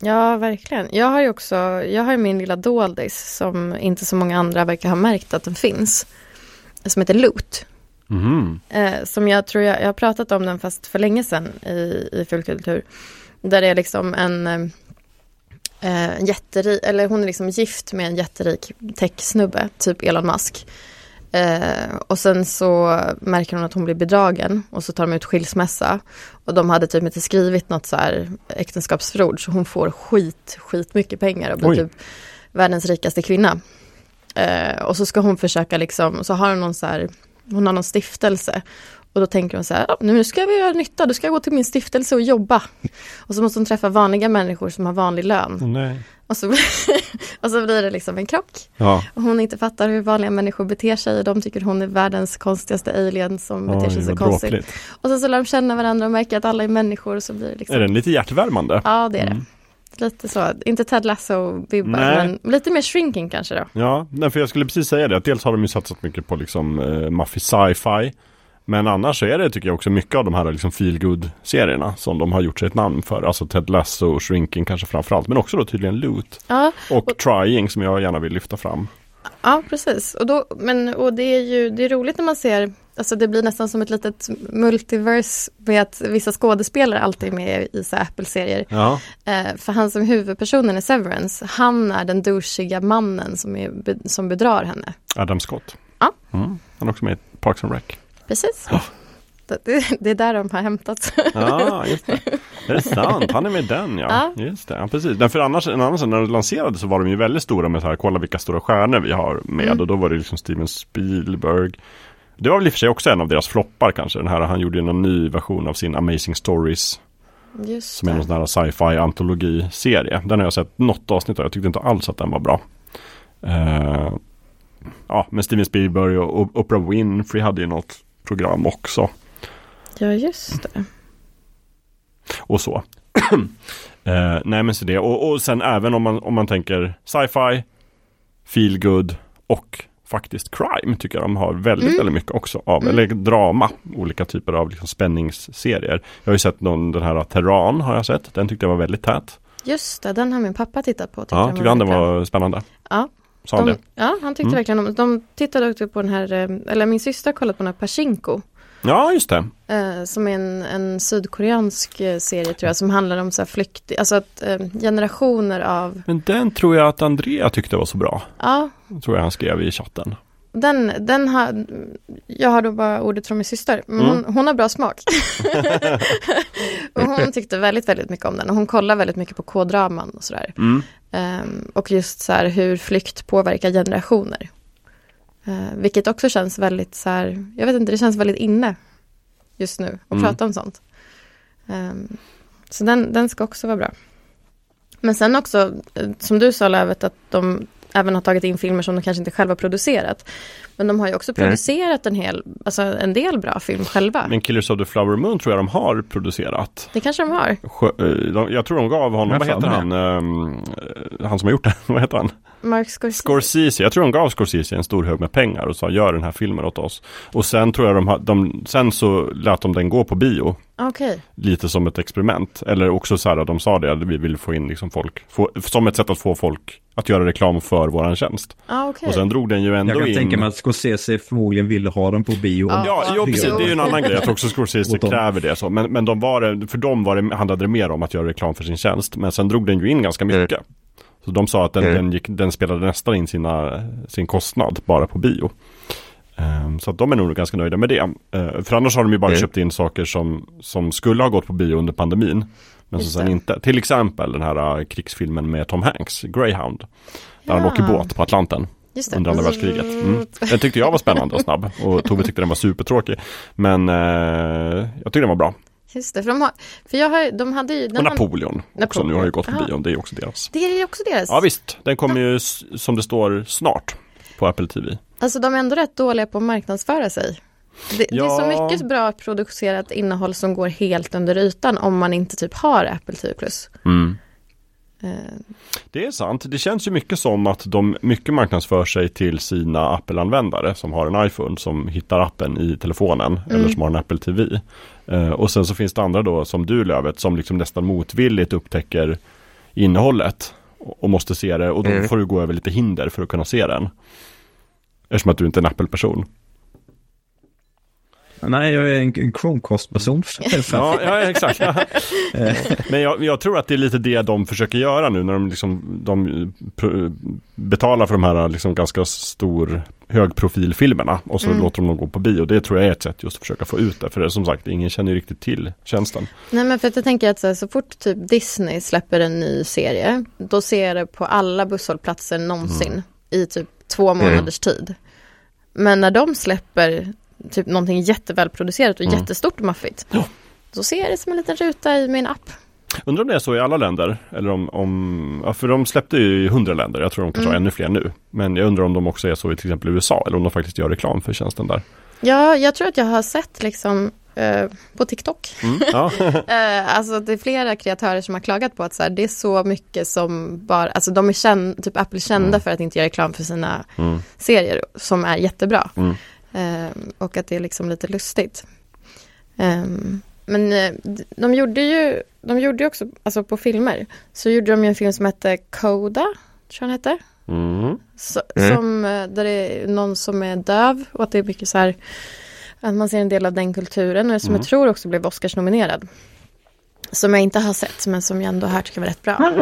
Ja, verkligen. Jag har ju också, jag har min lilla doldis som inte så många andra verkar ha märkt att den finns. Som heter Loot. Mm. Eh, som jag tror jag, jag har pratat om den fast för länge sedan i, i Fullkultur. Där det är liksom en eh, jätterik, eller hon är liksom gift med en jätterik techsnubbe, typ Elon Musk. Eh, och sen så märker hon att hon blir bedragen och så tar de ut skilsmässa. Och de hade typ inte skrivit något så här äktenskapsförord så hon får skit, skit mycket pengar och blir Oj. typ världens rikaste kvinna. Eh, och så ska hon försöka liksom, så har hon någon så här, hon har någon stiftelse. Och då tänker hon så här, nu ska vi göra nytta, då ska jag gå till min stiftelse och jobba. Och så måste hon träffa vanliga människor som har vanlig lön. Oh, och, så, och så blir det liksom en krock. Ja. Och hon inte fattar hur vanliga människor beter sig. De tycker hon är världens konstigaste alien som beter sig så konstigt. Bråkligt. Och så, så lär de känna varandra och märka att alla är människor. Och så blir det liksom... Är den lite hjärtvärmande? Ja, det är det. Mm. Lite så, inte Ted Lasso-vibbar, men lite mer shrinking kanske då. Ja, för jag skulle precis säga det, att dels har de ju satsat mycket på liksom eh, maffig sci-fi. Men annars så är det tycker jag också mycket av de här liksom feel serierna som de har gjort sig ett namn för. Alltså Ted Lasso och Shrinking kanske framförallt. Men också då tydligen Loot. Ja, och, och Trying som jag gärna vill lyfta fram. Ja, precis. Och, då, men, och det är ju det är roligt när man ser, alltså det blir nästan som ett litet multiverse med att vissa skådespelare alltid är med i Apple-serier. Ja. Eh, för han som huvudpersonen i Severance, han är den douchiga mannen som, är, som bedrar henne. Adam Scott. Ja. Mm. Han är också med i Parks and Rec. Precis. Oh. Det, det, är där de har hämtat. Ja, just det. Det är sant, han är med den ja. ja. Just det, ja, precis. Därför annars, en annan när de lanserade så var de ju väldigt stora med så här, kolla vilka stora stjärnor vi har med. Mm. Och då var det liksom Steven Spielberg. Det var väl i och för sig också en av deras floppar kanske. Den här, han gjorde ju en ny version av sin Amazing Stories. Just som är en sån här sci-fi antologiserie. Den har jag sett något avsnitt av. Jag tyckte inte alls att den var bra. Uh, ja, men Steven Spielberg och Oprah Winfrey hade ju något program också. Ja, just det. Och så. eh, nej, men så det. Och, och sen även om man, om man tänker sci-fi, feel good och faktiskt crime tycker jag de har väldigt, mm. väldigt mycket också av. Mm. Eller drama, olika typer av liksom spänningsserier. Jag har ju sett någon, den här Terran har jag sett. Den tyckte jag var väldigt tät. Just det, den har min pappa tittat på. Ja, tycker han den var spännande? Ja, Sa de, det? Ja, han tyckte mm. verkligen om De tittade också på den här, eh, eller min syster har kollat på den här Pachinko. Ja, just det. Eh, som är en, en sydkoreansk eh, serie tror jag, som handlar om så här flykt, alltså att eh, generationer av... Men den tror jag att Andrea tyckte var så bra. Ja. tror jag han skrev i chatten. Den, den har, jag har då bara ordet från min syster, men mm. hon, hon, har bra smak. och hon tyckte väldigt, väldigt mycket om den och hon kollar väldigt mycket på K-draman och sådär. Mm. Um, och just så här hur flykt påverkar generationer. Uh, vilket också känns väldigt så här, jag vet inte, det känns väldigt inne just nu att mm. prata om sånt. Um, så den, den ska också vara bra. Men sen också, eh, som du sa Lövet, att de även har tagit in filmer som de kanske inte själva producerat. Men de har ju också producerat en hel, alltså en del bra film själva. Men Killers of the Flower Moon tror jag de har producerat. Det kanske de har. Eh, jag tror de gav honom, vad heter han, um, han som har gjort det, vad heter han? Mark Scorsese. Scorsese. Jag tror de gav Scorsese en stor hög med pengar och sa gör den här filmen åt oss. Och sen tror jag de, de sen så lät de den gå på bio. Okay. Lite som ett experiment. Eller också så här att de sa det, att vi vill få in liksom folk, få, som ett sätt att få folk att göra reklam för våran tjänst. Ah, okay. Och sen drog den ju ändå in. Jag kan in... tänka mig att Scorsese förmodligen ville ha den på bio. Ah, ja, ja precis. Det är ju en annan grej. Jag tror också Scorsese kräver det. Så. Men, men de var, för dem var det, handlade det mer om att göra reklam för sin tjänst. Men sen drog den ju in ganska mycket. Mm. Så de sa att den, mm. den, gick, den spelade nästan in sina, sin kostnad bara på bio. Um, så att de är nog ganska nöjda med det. Uh, för annars har de ju bara mm. köpt in saker som, som skulle ha gått på bio under pandemin. Men som sen inte. Till exempel den här uh, krigsfilmen med Tom Hanks, Greyhound. Där ja. han åker båt på Atlanten. Under andra världskriget. Mm. Den tyckte jag var spännande och snabb. Och Tove tyckte den var supertråkig. Men uh, jag tyckte den var bra. Just det, för, de, har, för jag har, de hade ju... Och Napoleon, har, också, nu har ju gått på bio, det är också deras. Det är också deras? Ja visst, den kommer ju som det står snart på Apple TV. Alltså de är ändå rätt dåliga på att marknadsföra sig. Det, ja. det, är så mycket bra producerat innehåll som går helt under ytan om man inte typ har Apple TV+. Mm. Det är sant. Det känns ju mycket som att de mycket marknadsför sig till sina Apple-användare som har en iPhone som hittar appen i telefonen mm. eller som har en Apple TV. Uh, och sen så finns det andra då som du Lövet som liksom nästan motvilligt upptäcker innehållet och måste se det och då mm. får du gå över lite hinder för att kunna se den. Eftersom att du inte är en Apple-person. Nej, jag är en, Chromecast-person. ja, ja, exakt. Men jag, jag, tror att det är lite det de försöker göra nu när de, liksom, de betalar för de här liksom ganska stor högprofilfilmerna och så mm. låter de dem gå på bio. Det tror jag är ett sätt just att försöka få ut det. För det, som sagt, ingen känner ju riktigt till tjänsten. Nej, men för att jag tänker att så, här, så fort typ Disney släpper en ny serie, då ser jag det på alla busshållplatser någonsin mm. i typ två månaders mm. tid. Men när de släpper typ någonting jättevälproducerat och mm. jättestort och maffigt. Ja. Då ser jag det som en liten ruta i min app. Undrar om det är så i alla länder? Eller om, om ja, för de släppte ju i hundra länder. Jag tror de kanske mm. har ännu fler nu. Men jag undrar om de också är så i till exempel USA. Eller om de faktiskt gör reklam för tjänsten där. Ja, jag tror att jag har sett liksom eh, på TikTok. Mm, ja. eh, alltså det är flera kreatörer som har klagat på att så här, det är så mycket som bara, alltså de är känd, typ Apple kända mm. för att inte göra reklam för sina mm. serier som är jättebra. Um, och att det är liksom lite lustigt. Um, men uh, de gjorde ju, de gjorde också, alltså på filmer, så gjorde de ju en film som hette Coda, tror jag den hette. Mm. Så, mm. Som, uh, där det är någon som är döv och att det är mycket så här, att man ser en del av den kulturen och som mm. jag tror också blev Oscars-nominerad. Som jag inte har sett men som jag ändå hört ska vara rätt bra.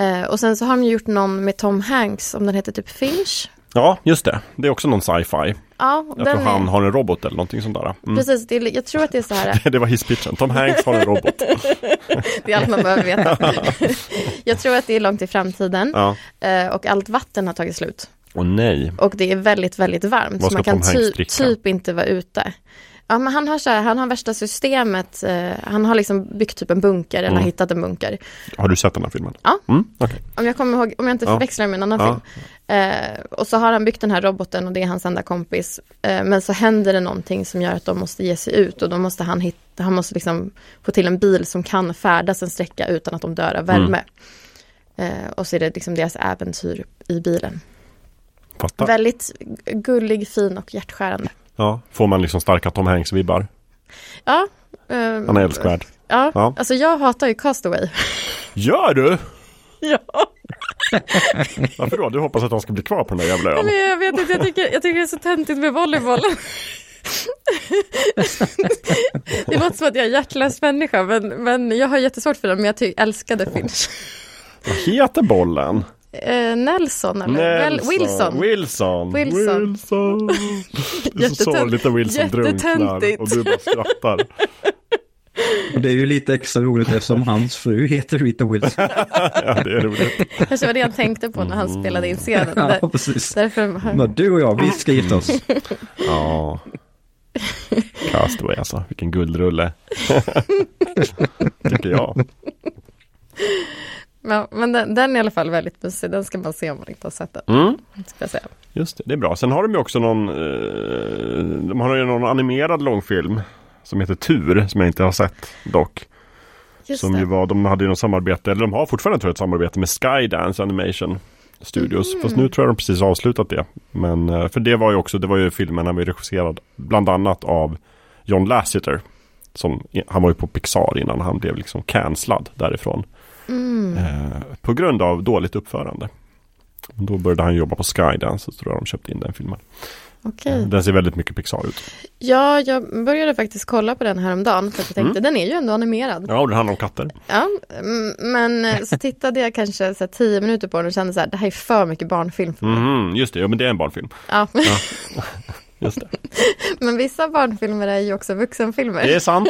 Uh, och sen så har de gjort någon med Tom Hanks, om den heter typ Finch. Ja, just det. Det är också någon sci-fi. Ja, jag tror han är... har en robot eller någonting sånt där. Mm. Precis, det jag tror att det är så här. det var hisspitchen. Tom Hanks har en robot. det är allt man behöver veta. jag tror att det är långt i framtiden. Ja. Eh, och allt vatten har tagit slut. Åh nej. Och det är väldigt, väldigt varmt. Vad så man kan ty typ inte vara ute. Ja, men han har så här, han har värsta systemet. Eh, han har liksom byggt typ en bunker eller mm. hittat en bunker. Har du sett den här filmen? Ja. Mm, okay. Om jag kommer ihåg, om jag inte förväxlar med en annan ja. film. Eh, och så har han byggt den här roboten och det är hans enda kompis. Eh, men så händer det någonting som gör att de måste ge sig ut och då måste han hitta, han måste liksom få till en bil som kan färdas en sträcka utan att de dör av värme. Mm. Eh, och så är det liksom deras äventyr i bilen. Fattar. Väldigt gullig, fin och hjärtskärande. Ja, får man liksom starka Tom Hanks-vibbar? Ja. Eh, Han är älskvärd. Ja, ja, alltså jag hatar ju Castaway. Gör du? Ja. Varför då? Du hoppas att de ska bli kvar på den där jävla ön? Men jag vet inte, jag tycker, jag tycker det är så töntigt med volleyboll. det låter som att jag är hjärtlös människa, men, men jag har jättesvårt för det, men jag ty- älskade Finch. Vad heter bollen? Eh, Nelson eller Nelson. Wilson. Wilson. Wilson. Wilson. Det är så sorgligt när Wilson drunknar och du bara skrattar. Och det är ju lite extra roligt eftersom hans fru heter Rita Wilson. ja, det är roligt. Kanske var det han tänkte på när han mm. spelade in scenen. Där, ja, precis. Därför... Men du och jag, vi ska gifta oss. ja. Castaway alltså, vilken guldrulle. Tycker jag. Ja, men den, den, är i alla fall väldigt mysig. Den ska man se om man inte har sett den. Mm. Ska jag säga. Just det, det är bra. Sen har de ju också någon, eh, de har ju någon animerad långfilm som heter Tur, som jag inte har sett dock. Just som det. ju var, de hade ju något samarbete, eller de har fortfarande tror jag ett samarbete med Skydance Animation Studios. Mm. Fast nu tror jag de precis avslutat det. Men eh, för det var ju också, det var ju filmen han var regisserad bland annat av John Lasseter. Som, han var ju på Pixar innan han blev liksom cancellad därifrån. Mm. Eh, på grund av dåligt uppförande. Då började han jobba på Skydance så tror jag de köpte in den filmen. Okay. Den ser väldigt mycket Pixar ut. Ja, jag började faktiskt kolla på den häromdagen för att jag tänkte mm. den är ju ändå animerad. Ja, och det handlar om katter. Ja, men eh, så tittade jag kanske så här, tio minuter på den och kände så här, det här är för mycket barnfilm för mig. Mm, just det, ja men det är en barnfilm. Ja. ja. Just det. Men vissa barnfilmer är ju också vuxenfilmer. Det är sant.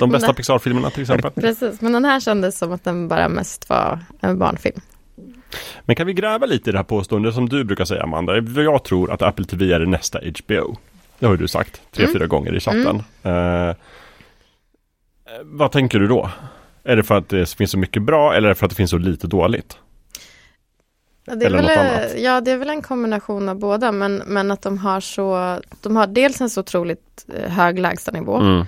De bästa Pixar-filmerna till exempel. Precis, men den här kändes som att den bara mest var en barnfilm. Men kan vi gräva lite i det här påståendet som du brukar säga Amanda? Jag tror att Apple TV är det nästa HBO. Det har du sagt tre, mm. fyra gånger i chatten. Mm. Eh, vad tänker du då? Är det för att det finns så mycket bra eller är det för att det finns så lite dåligt? Ja, det är, Eller väl, något annat. ja, det är väl en kombination av båda, men, men att de har så, de har dels en så otroligt eh, hög lägstanivå Mm.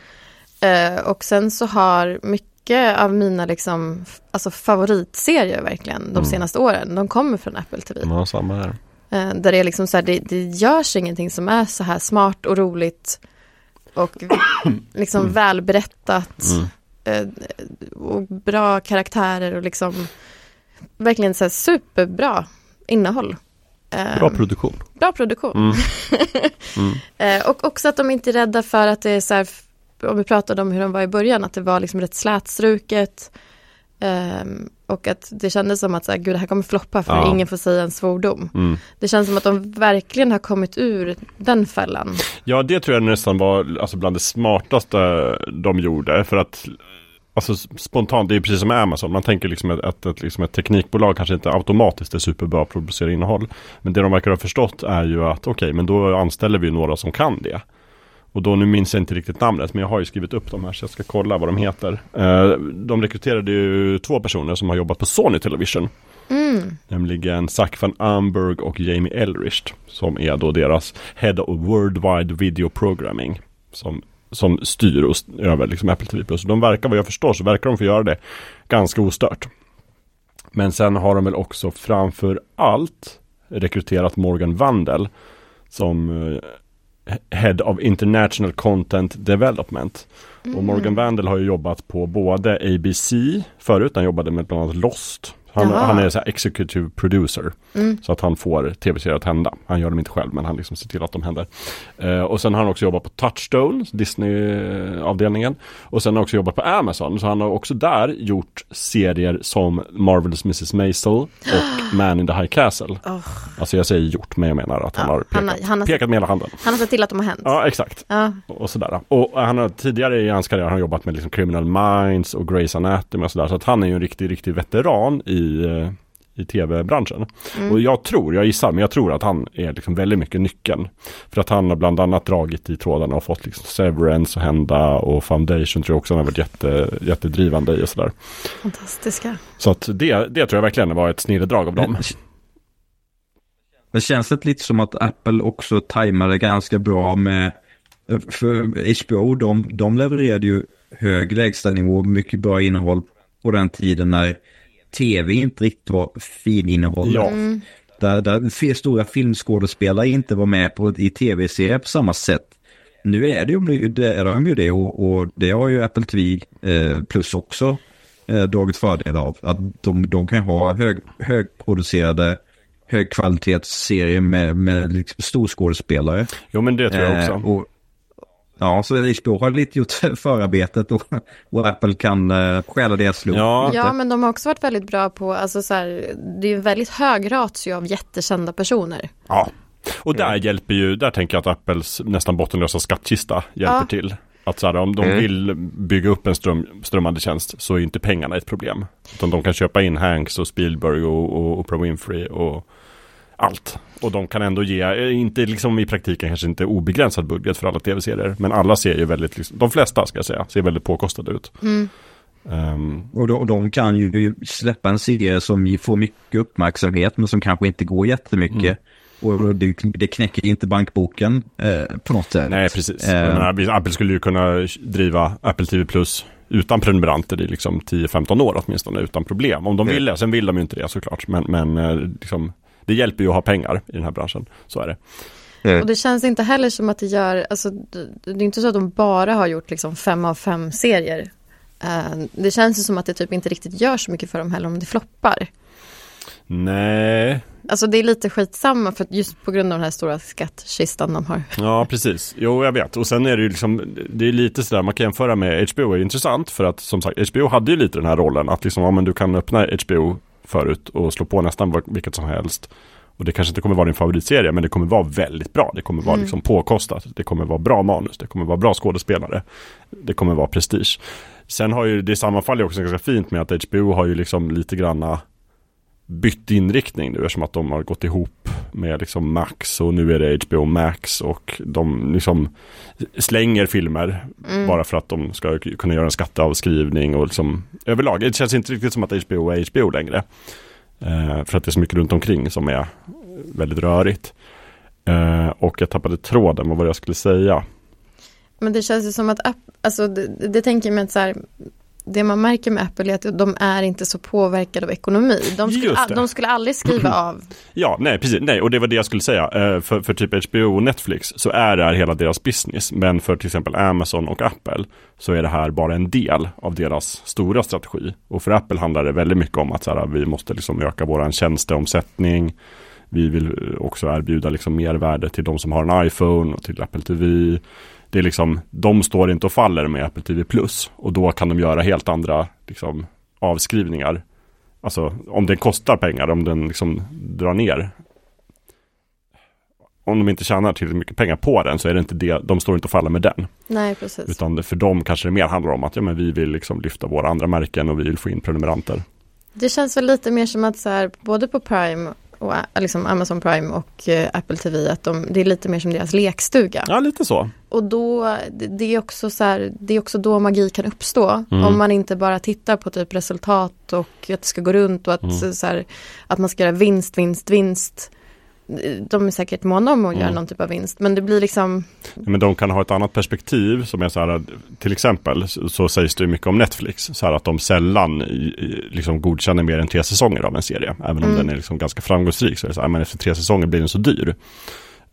eh, och sen så har mycket av mina liksom, alltså favoritserier verkligen de Mm. senaste åren, de kommer från Apple TV. Ja, samma här. Eh, där det är liksom så här, det, det görs ingenting som är så här smart och roligt och liksom välberättat Mm. eh, och bra karaktärer och liksom verkligen så här superbra innehåll. Eh, Bra produktion. bra produktion. Mm. Mm. Eh, och också att de inte är rädda för att det är så här, om vi pratade om hur de var i början, att det var liksom rätt slätstruket. Ehm, och att det kändes som att så här, gud det här kommer floppa för Ja. ingen får säga en svordom. Mm. Det känns som att de verkligen har kommit ur den fällan. Ja, det tror jag nästan var alltså, bland det smartaste de gjorde. För att alltså, spontant, det är precis som med Amazon. Man tänker liksom att, att, att liksom ett teknikbolag kanske inte automatiskt är superbra att producera innehåll. Men det de verkar ha förstått är ju att okej, men då anställer vi några som kan det. Och då, nu minns jag inte riktigt namnet, men jag har ju skrivit upp dem här så jag ska kolla vad de heter. Eh, de rekryterade ju två personer som har jobbat på Sony Television. Mm. Nämligen Zach van Amberg och Jamie Elrist. Som är då deras Head of Worldwide Video Programming. Som, som styr och st- över liksom Apple TV+. Plus. De verkar, vad jag förstår, så verkar de få göra det ganska ostört. Men sen har de väl också framför allt rekryterat Morgan Vandel. Som eh, Head of International Content Development. Och Morgan Vandel har ju jobbat på både ABC förut, han jobbade med bland annat Lost. Han, han är så executive producer. Mm. Så att han får tv-serier att hända. Han gör dem inte själv men han liksom ser till att de händer. Eh, och sen har han också jobbat på Touchstone, Disney-avdelningen. Och sen har han också jobbat på Amazon. Så han har också där gjort serier som Marvelous Mrs. Maisel och Man in the High Castle. Oh, Alltså jag säger gjort men jag menar att han Ja, har han pekat, har- han har- pekat med hela handen. han har sett till att de har hänt. Ja exakt. Ja. Och sådär. Och han har tidigare i hans karriär har han jobbat med liksom Criminal Minds och Grey's Anatomy och sådär. Så att han är ju en riktig, riktig veteran i, eh, i tv-branschen. Mm. Och jag tror, jag gissar, men jag tror att han är liksom väldigt mycket nyckeln. För att han har bland annat dragit i trådarna och fått liksom Severance att hända och Foundation tror jag också han har varit jätte, jättedrivande i och sådär. Fantastiska. Så att det, det tror jag verkligen var ett snilledrag av dem. Det känns det lite som att Apple också tajmade ganska bra med, för HBO, de, de levererade ju hög lägstanivå, mycket bra innehåll på den tiden när tv inte riktigt var fininnehåll. Ja. Mm. Där, där stora filmskådespelare inte var med på, i tv-serier på samma sätt. Nu är det ju det, är de ju det och, och det har ju Apple TV eh, Plus också eh, dragit fördel av. Att de, de kan ha hög, högproducerade högkvalitetsserier med, med liksom storskådespelare. Jo men det tror jag också. Eh, och, ja, så HBO har lite gjort förarbetet och, och Apple kan eh, stjäla deras look. Ja. Ja, men de har också varit väldigt bra på, alltså så här, det är en väldigt hög ratio av jättekända personer. Ja, och där hjälper ju, där tänker jag att Apples nästan bottenlösa skattkista hjälper Ja. till. Att så här, om de Mm. vill bygga upp en ström, strömmande tjänst så är inte pengarna ett problem. Utan de kan köpa in Hanks och Spielberg och, och Oprah Winfrey och allt. Och de kan ändå ge, eh, inte liksom i praktiken kanske inte obegränsad budget för alla tv-serier. Men alla ser ju väldigt, liksom, de flesta ska jag säga, ser väldigt påkostade ut. Mm. Ehm, Och de, de kan ju släppa en serie som får mycket uppmärksamhet men som kanske inte går jättemycket. Och det, det knäcker inte bankboken eh, på något sätt. nej, precis. Eh. Jag menar, Apple skulle ju kunna driva Apple TV Plus utan prenumeranter i liksom 10-15 år åtminstone utan problem. Om de Mm. ville, sen vill de ju inte det såklart. Men, men eh, liksom, det hjälper ju att ha pengar i den här branschen. Så är det. Eh, Och det känns inte heller som att det gör, alltså det är inte så att de bara har gjort liksom fem av fem serier. Eh, det känns ju som att det typ inte riktigt gör så mycket för dem heller om det floppar. Nej, Alltså det är lite skitsamma för just på grund av den här stora skattkistan de har. ja precis. Jo, jag vet. Och sen är det ju liksom, det är lite sådär, man kan jämföra med HBO är intressant för att som sagt, HBO hade ju lite den här rollen att liksom, ja men du kan öppna HBO förut och slå på nästan vilket som helst. Och det kanske inte kommer vara din favoritserie men det kommer vara väldigt bra. Det kommer vara Mm. liksom påkostat. Det kommer vara bra manus. Det kommer vara bra skådespelare. Det kommer vara prestige. Sen har ju det sammanfaller också ganska fint med att HBO har ju liksom lite granna bytt inriktning nu eftersom att de har gått ihop med liksom Max och nu är det HBO Max och de liksom slänger filmer Mm. bara för att de ska kunna göra en skatteavskrivning och liksom överlag. Det känns inte riktigt som att HBO är HBO längre. Eh, för att det är så mycket runt omkring som är väldigt rörigt. Eh, och jag tappade tråden, vad var det jag skulle säga? Men det känns ju som att, alltså det, det tänker jag mig att så här, det man märker med Apple är att de är inte så påverkade av ekonomi. De skulle, de skulle aldrig skriva av. Ja, nej precis, nej och det var det jag skulle säga. Eh, för, för typ HBO och Netflix så är det här hela deras business. Men för till exempel Amazon och Apple så är det här bara en del av deras stora strategi. Och för Apple handlar det väldigt mycket om att så här, vi måste liksom öka vår tjänsteomsättning. Vi vill också erbjuda liksom mervärde till de som har en iPhone och till Apple TV det är liksom, de står inte och faller med Apple TV Plus och då kan de göra helt andra liksom, avskrivningar. Alltså om den kostar pengar, om den liksom drar ner. Om de inte tjänar tillräckligt mycket pengar på den så är det inte det, de står inte och faller med den. Nej, precis. Utan för dem kanske det mer handlar om att ja, men vi vill liksom lyfta våra andra märken och vi vill få in prenumeranter. Det känns väl lite mer som att så här, både på Prime och liksom Amazon Prime och eh, Apple TV att de, det är lite mer som deras lekstuga. Ja, lite så. Och då, det är också så här, det är också då magi kan uppstå. Mm. Om man inte bara tittar på typ resultat och att det ska gå runt och att, mm. så här, att man ska göra vinst, vinst, vinst de är säkert måna om att mm. göra någon typ av vinst. Men det blir liksom... Men de kan ha ett annat perspektiv som är så här, till exempel så sägs det mycket om Netflix. Så här att de sällan liksom godkänner mer än tre säsonger av en serie. Även om mm. den är liksom ganska framgångsrik så är det så här, men efter tre säsonger blir den så dyr.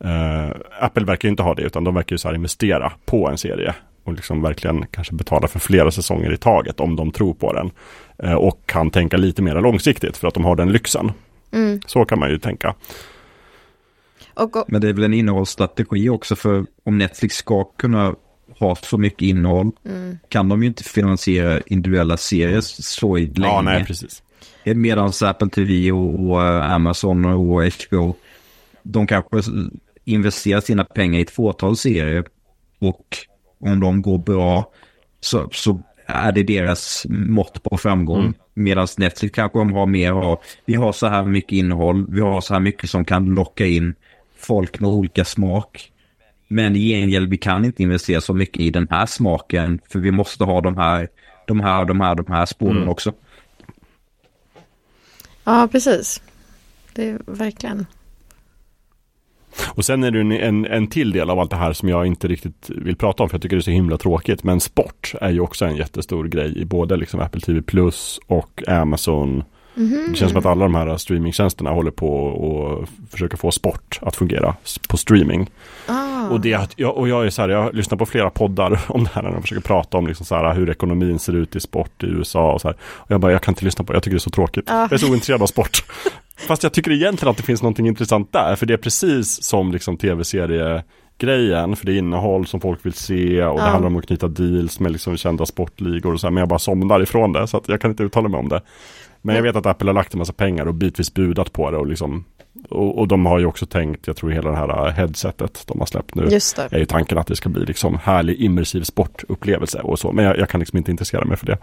Uh, Apple verkar inte ha det utan de verkar ju så här investera på en serie. Och liksom verkligen kanske betala för flera säsonger i taget om de tror på den. Uh, och kan tänka lite mer långsiktigt för att de har den lyxen. Mm. Så kan man ju tänka. Och, och, Men det är väl en innehållsstrategi också för om Netflix ska kunna ha så mycket innehåll mm. kan de ju inte finansiera individuella serier så länge. Ja, nej, precis. Medan Apple TV och, och eh, Amazon och HBO, de kanske investerar sina pengar i ett fåtal serier och om de går bra så, så är det deras mått på framgång. Mm. Medan Netflix kanske de har mer av, vi har så här mycket innehåll, vi har så här mycket som kan locka in folk med olika smak. Men i gengäld, vi kan inte investera så mycket i den här smaken. För vi måste ha de här, de här, de här, de här spåren mm. också. Ja, precis. Det är verkligen. Och sen är det en, en, en till del av allt det här som jag inte riktigt vill prata om för jag tycker det är så himla tråkigt. Men sport är ju också en jättestor grej i både liksom Apple TV Plus och Amazon Mm-hmm. Det känns som att alla de här streamingtjänsterna håller på att försöka få sport att fungera på streaming. Ah. Och, det, jag, och jag är så här, jag lyssnar på flera poddar om det här när de försöker prata om liksom så här, hur ekonomin ser ut i sport i USA och så här. Och jag bara, jag kan inte lyssna på det, jag tycker det är så tråkigt. Ah. Jag är så ointresserad av sport. Fast jag tycker egentligen att det finns någonting intressant där, för det är precis som liksom tv-serie grejen, för det är innehåll som folk vill se och ja. det handlar om att knyta deals med liksom kända sportligor och så här, men jag bara somnar ifrån det så att jag kan inte uttala mig om det. Men jag vet att Apple har lagt en massa pengar och bitvis budat på det och liksom och, och, de har ju också tänkt, jag tror hela det här headsetet de har släppt nu Just det. är ju tanken att det ska bli liksom härlig immersiv sportupplevelse och så. Men jag, jag, kan liksom inte intressera mig för det.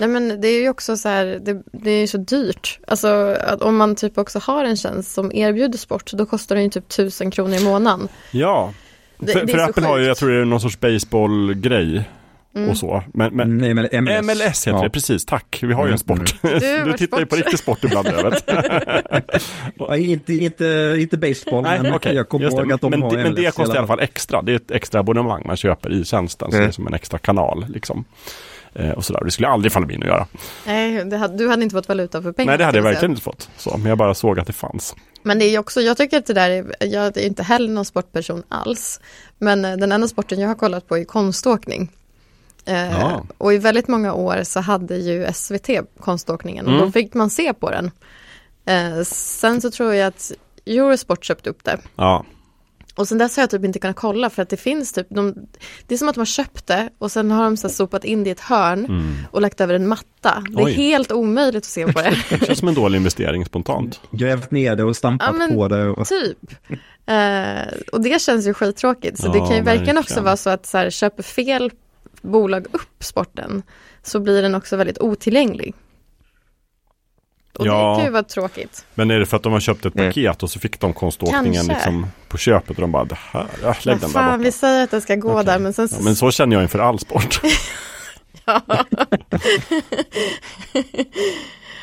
Nej men det är ju också så här, det, det är ju så dyrt. Alltså om man typ också har en tjänst som erbjuder sport, då kostar den ju typ tusen kronor i månaden. Ja, det, för, det för Apple har ju, jag tror det är någon sorts baseballgrej Mm. Och så. Men, men Nej, men MLS. MLS heter ja. det, precis. Tack, vi har ju en mm. sport. Mm. Du, du tittar ju på riktig sport ibland, jag vet. inte, inte, inte baseball, Nej, men okay. jag kommer ihåg att de men, har det, Men det kostar i alla fall extra. Det är ett extra abonnemang man köper i tjänsten, mm. så det är som en extra kanal. Liksom. Eh, och sådär. Det skulle aldrig falla mig in att göra. Nej, hade, du hade inte fått valuta för pengarna. Nej, det hade jag verkligen inte fått. Så, men jag bara såg att det fanns. Men det är också, jag tycker att det där är, jag är inte heller någon sportperson alls. Men eh, den enda sporten jag har kollat på är konståkning. Eh, ja. Och i väldigt många år så hade ju SVT konståkningen och mm. då fick man se på den. Eh, sen så tror jag att Eurosport köpte upp det. Ja. Och sen dess har jag typ inte kunnat kolla för att det finns typ, de, det är som att de har köpt det och sen har de så sopat in det i ett hörn mm. och lagt över en matta. Det är Oj. helt omöjligt att se på det. det känns som en dålig investering spontant. Grävt ner det och stampat ja, på det. Och... Typ. Uh, och det känns ju skittråkigt. Så ja, det kan ju verkligen också vara så att så här, köper fel bolag upp sporten så blir den också väldigt otillgänglig. Och ja, det kan ju vara tråkigt. Men är det för att de har köpt ett paket och så fick de konståkningen liksom på köpet och de bara det här, ja, lägg den där borta. Vi säger att det ska gå okay. där men sen så... Ja, men så känner jag inför all sport. ja.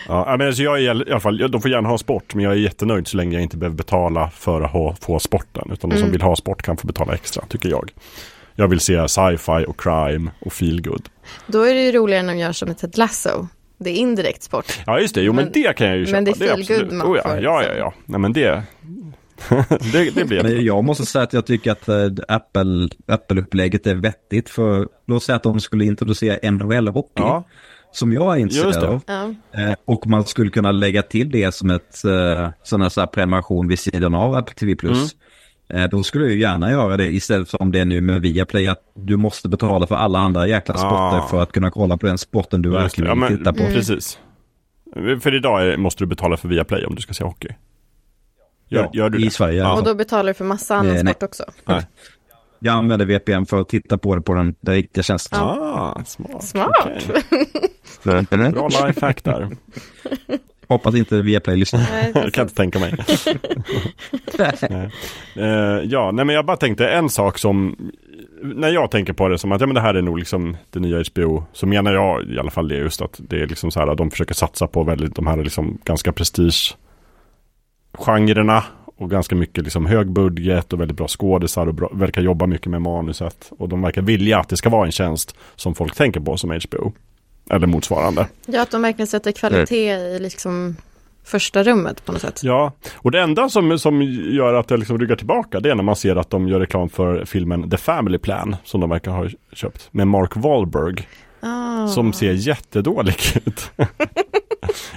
Ja, men alltså jag är i alla fall, de får gärna ha sport, men jag är jättenöjd så länge jag inte behöver betala för att ha, få sporten. Utan de som Mm. vill ha sport kan få betala extra, tycker jag. Jag vill se sci-fi och crime och feel good. Då är det ju roligare när de gör som ett Ted Lasso. Det är indirekt sport. Ja, just det. Jo, men, Men- det kan jag ju köpa. men det är feel absolut. good man oh, ja, får, ja, ja, liksom. ja. Nej, men det... det, det blir Men jag måste säga att jag tycker att eh, Apple, Apple-upplägget är vettigt för låt säga att de skulle introducera NHL-hockey. Ja, Som jag är intresserad av. Ja. Eh, och man skulle kunna lägga till det som ett eh, sån här, så här prenumeration vid sidan av Apple TV+. Plus. Mm. Eh, då skulle jag ju gärna göra det istället för som det är nu med Viaplay att du måste betala för alla andra jäkla sporter Ah. för att kunna kolla på den sporten du verkligen ja vill titta på. precis. För idag måste du betala för Viaplay om du ska se hockey. Gör, Ja, gör du i det? Sverige. Ja. Och då betalar du för massa annan Eh, sport också. Nej. Jag använder VPN för att titta på det på den, den riktiga tjänsten. Ah, smart. Smart. Okej. Bra lifehack där. Hoppas inte Viaplay lyssnar. Jag kan inte tänka mig. nej. Eh, ja, nej men jag bara tänkte en sak som när jag tänker på det som att ja, men det här är nog liksom det nya HBO så menar jag i alla fall det just att det är liksom så här att de försöker satsa på väldigt de här liksom ganska prestige genrerna och ganska mycket liksom hög budget och väldigt bra skådisar och bra, verkar jobba mycket med manuset och de verkar vilja att det ska vara en tjänst som folk tänker på som HBO eller motsvarande. Ja, att de verkligen sätter kvalitet i liksom första rummet på något sätt. Ja, och det enda som, som gör att jag liksom ryggar tillbaka det är när man ser att de gör reklam för filmen The Family Plan som de verkar ha köpt med Mark Wahlberg Ah. som ser jättedålig ut.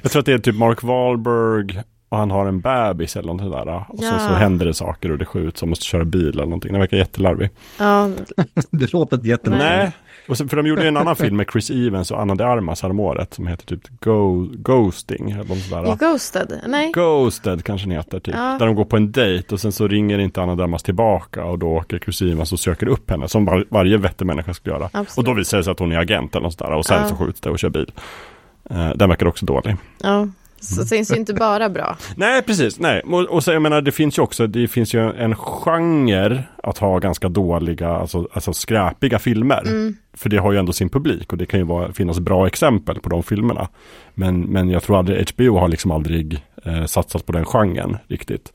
jag tror att det är typ Mark Wahlberg och han har en bebis eller något sådär. Och så, Ja. så händer det saker och det skjuts och måste köra bil eller någonting. Det verkar jättelarvig. Ja, Det låter jätteroligt. Nej. Och sen, för de gjorde ju en annan film med Chris Evans och Anna de Armas häromåret som heter typ Go, Ghosting. Eller något sådär. Ghosted? Nej. Ghosted kanske den heter typ. Ja. Där de går på en dejt och sen så ringer inte Anna Damas tillbaka och då åker Chris Evans och söker upp henne som var, varje vettig människa skulle göra. Absolut. Och då visar det sig att hon är agent eller något sådär och sen Ja. så skjuts det och kör bil. Eh, den verkar också dålig. Ja. Så det syns ju inte bara bra. Nej, precis. Nej. Och, och så jag menar, det finns ju också, det finns ju en genre att ha ganska dåliga, alltså, alltså skräpiga filmer. Mm. För det har ju ändå sin publik och det kan ju vara, finnas bra exempel på de filmerna. Men, men jag tror aldrig, HBO har liksom aldrig eh, satsat på den genren riktigt.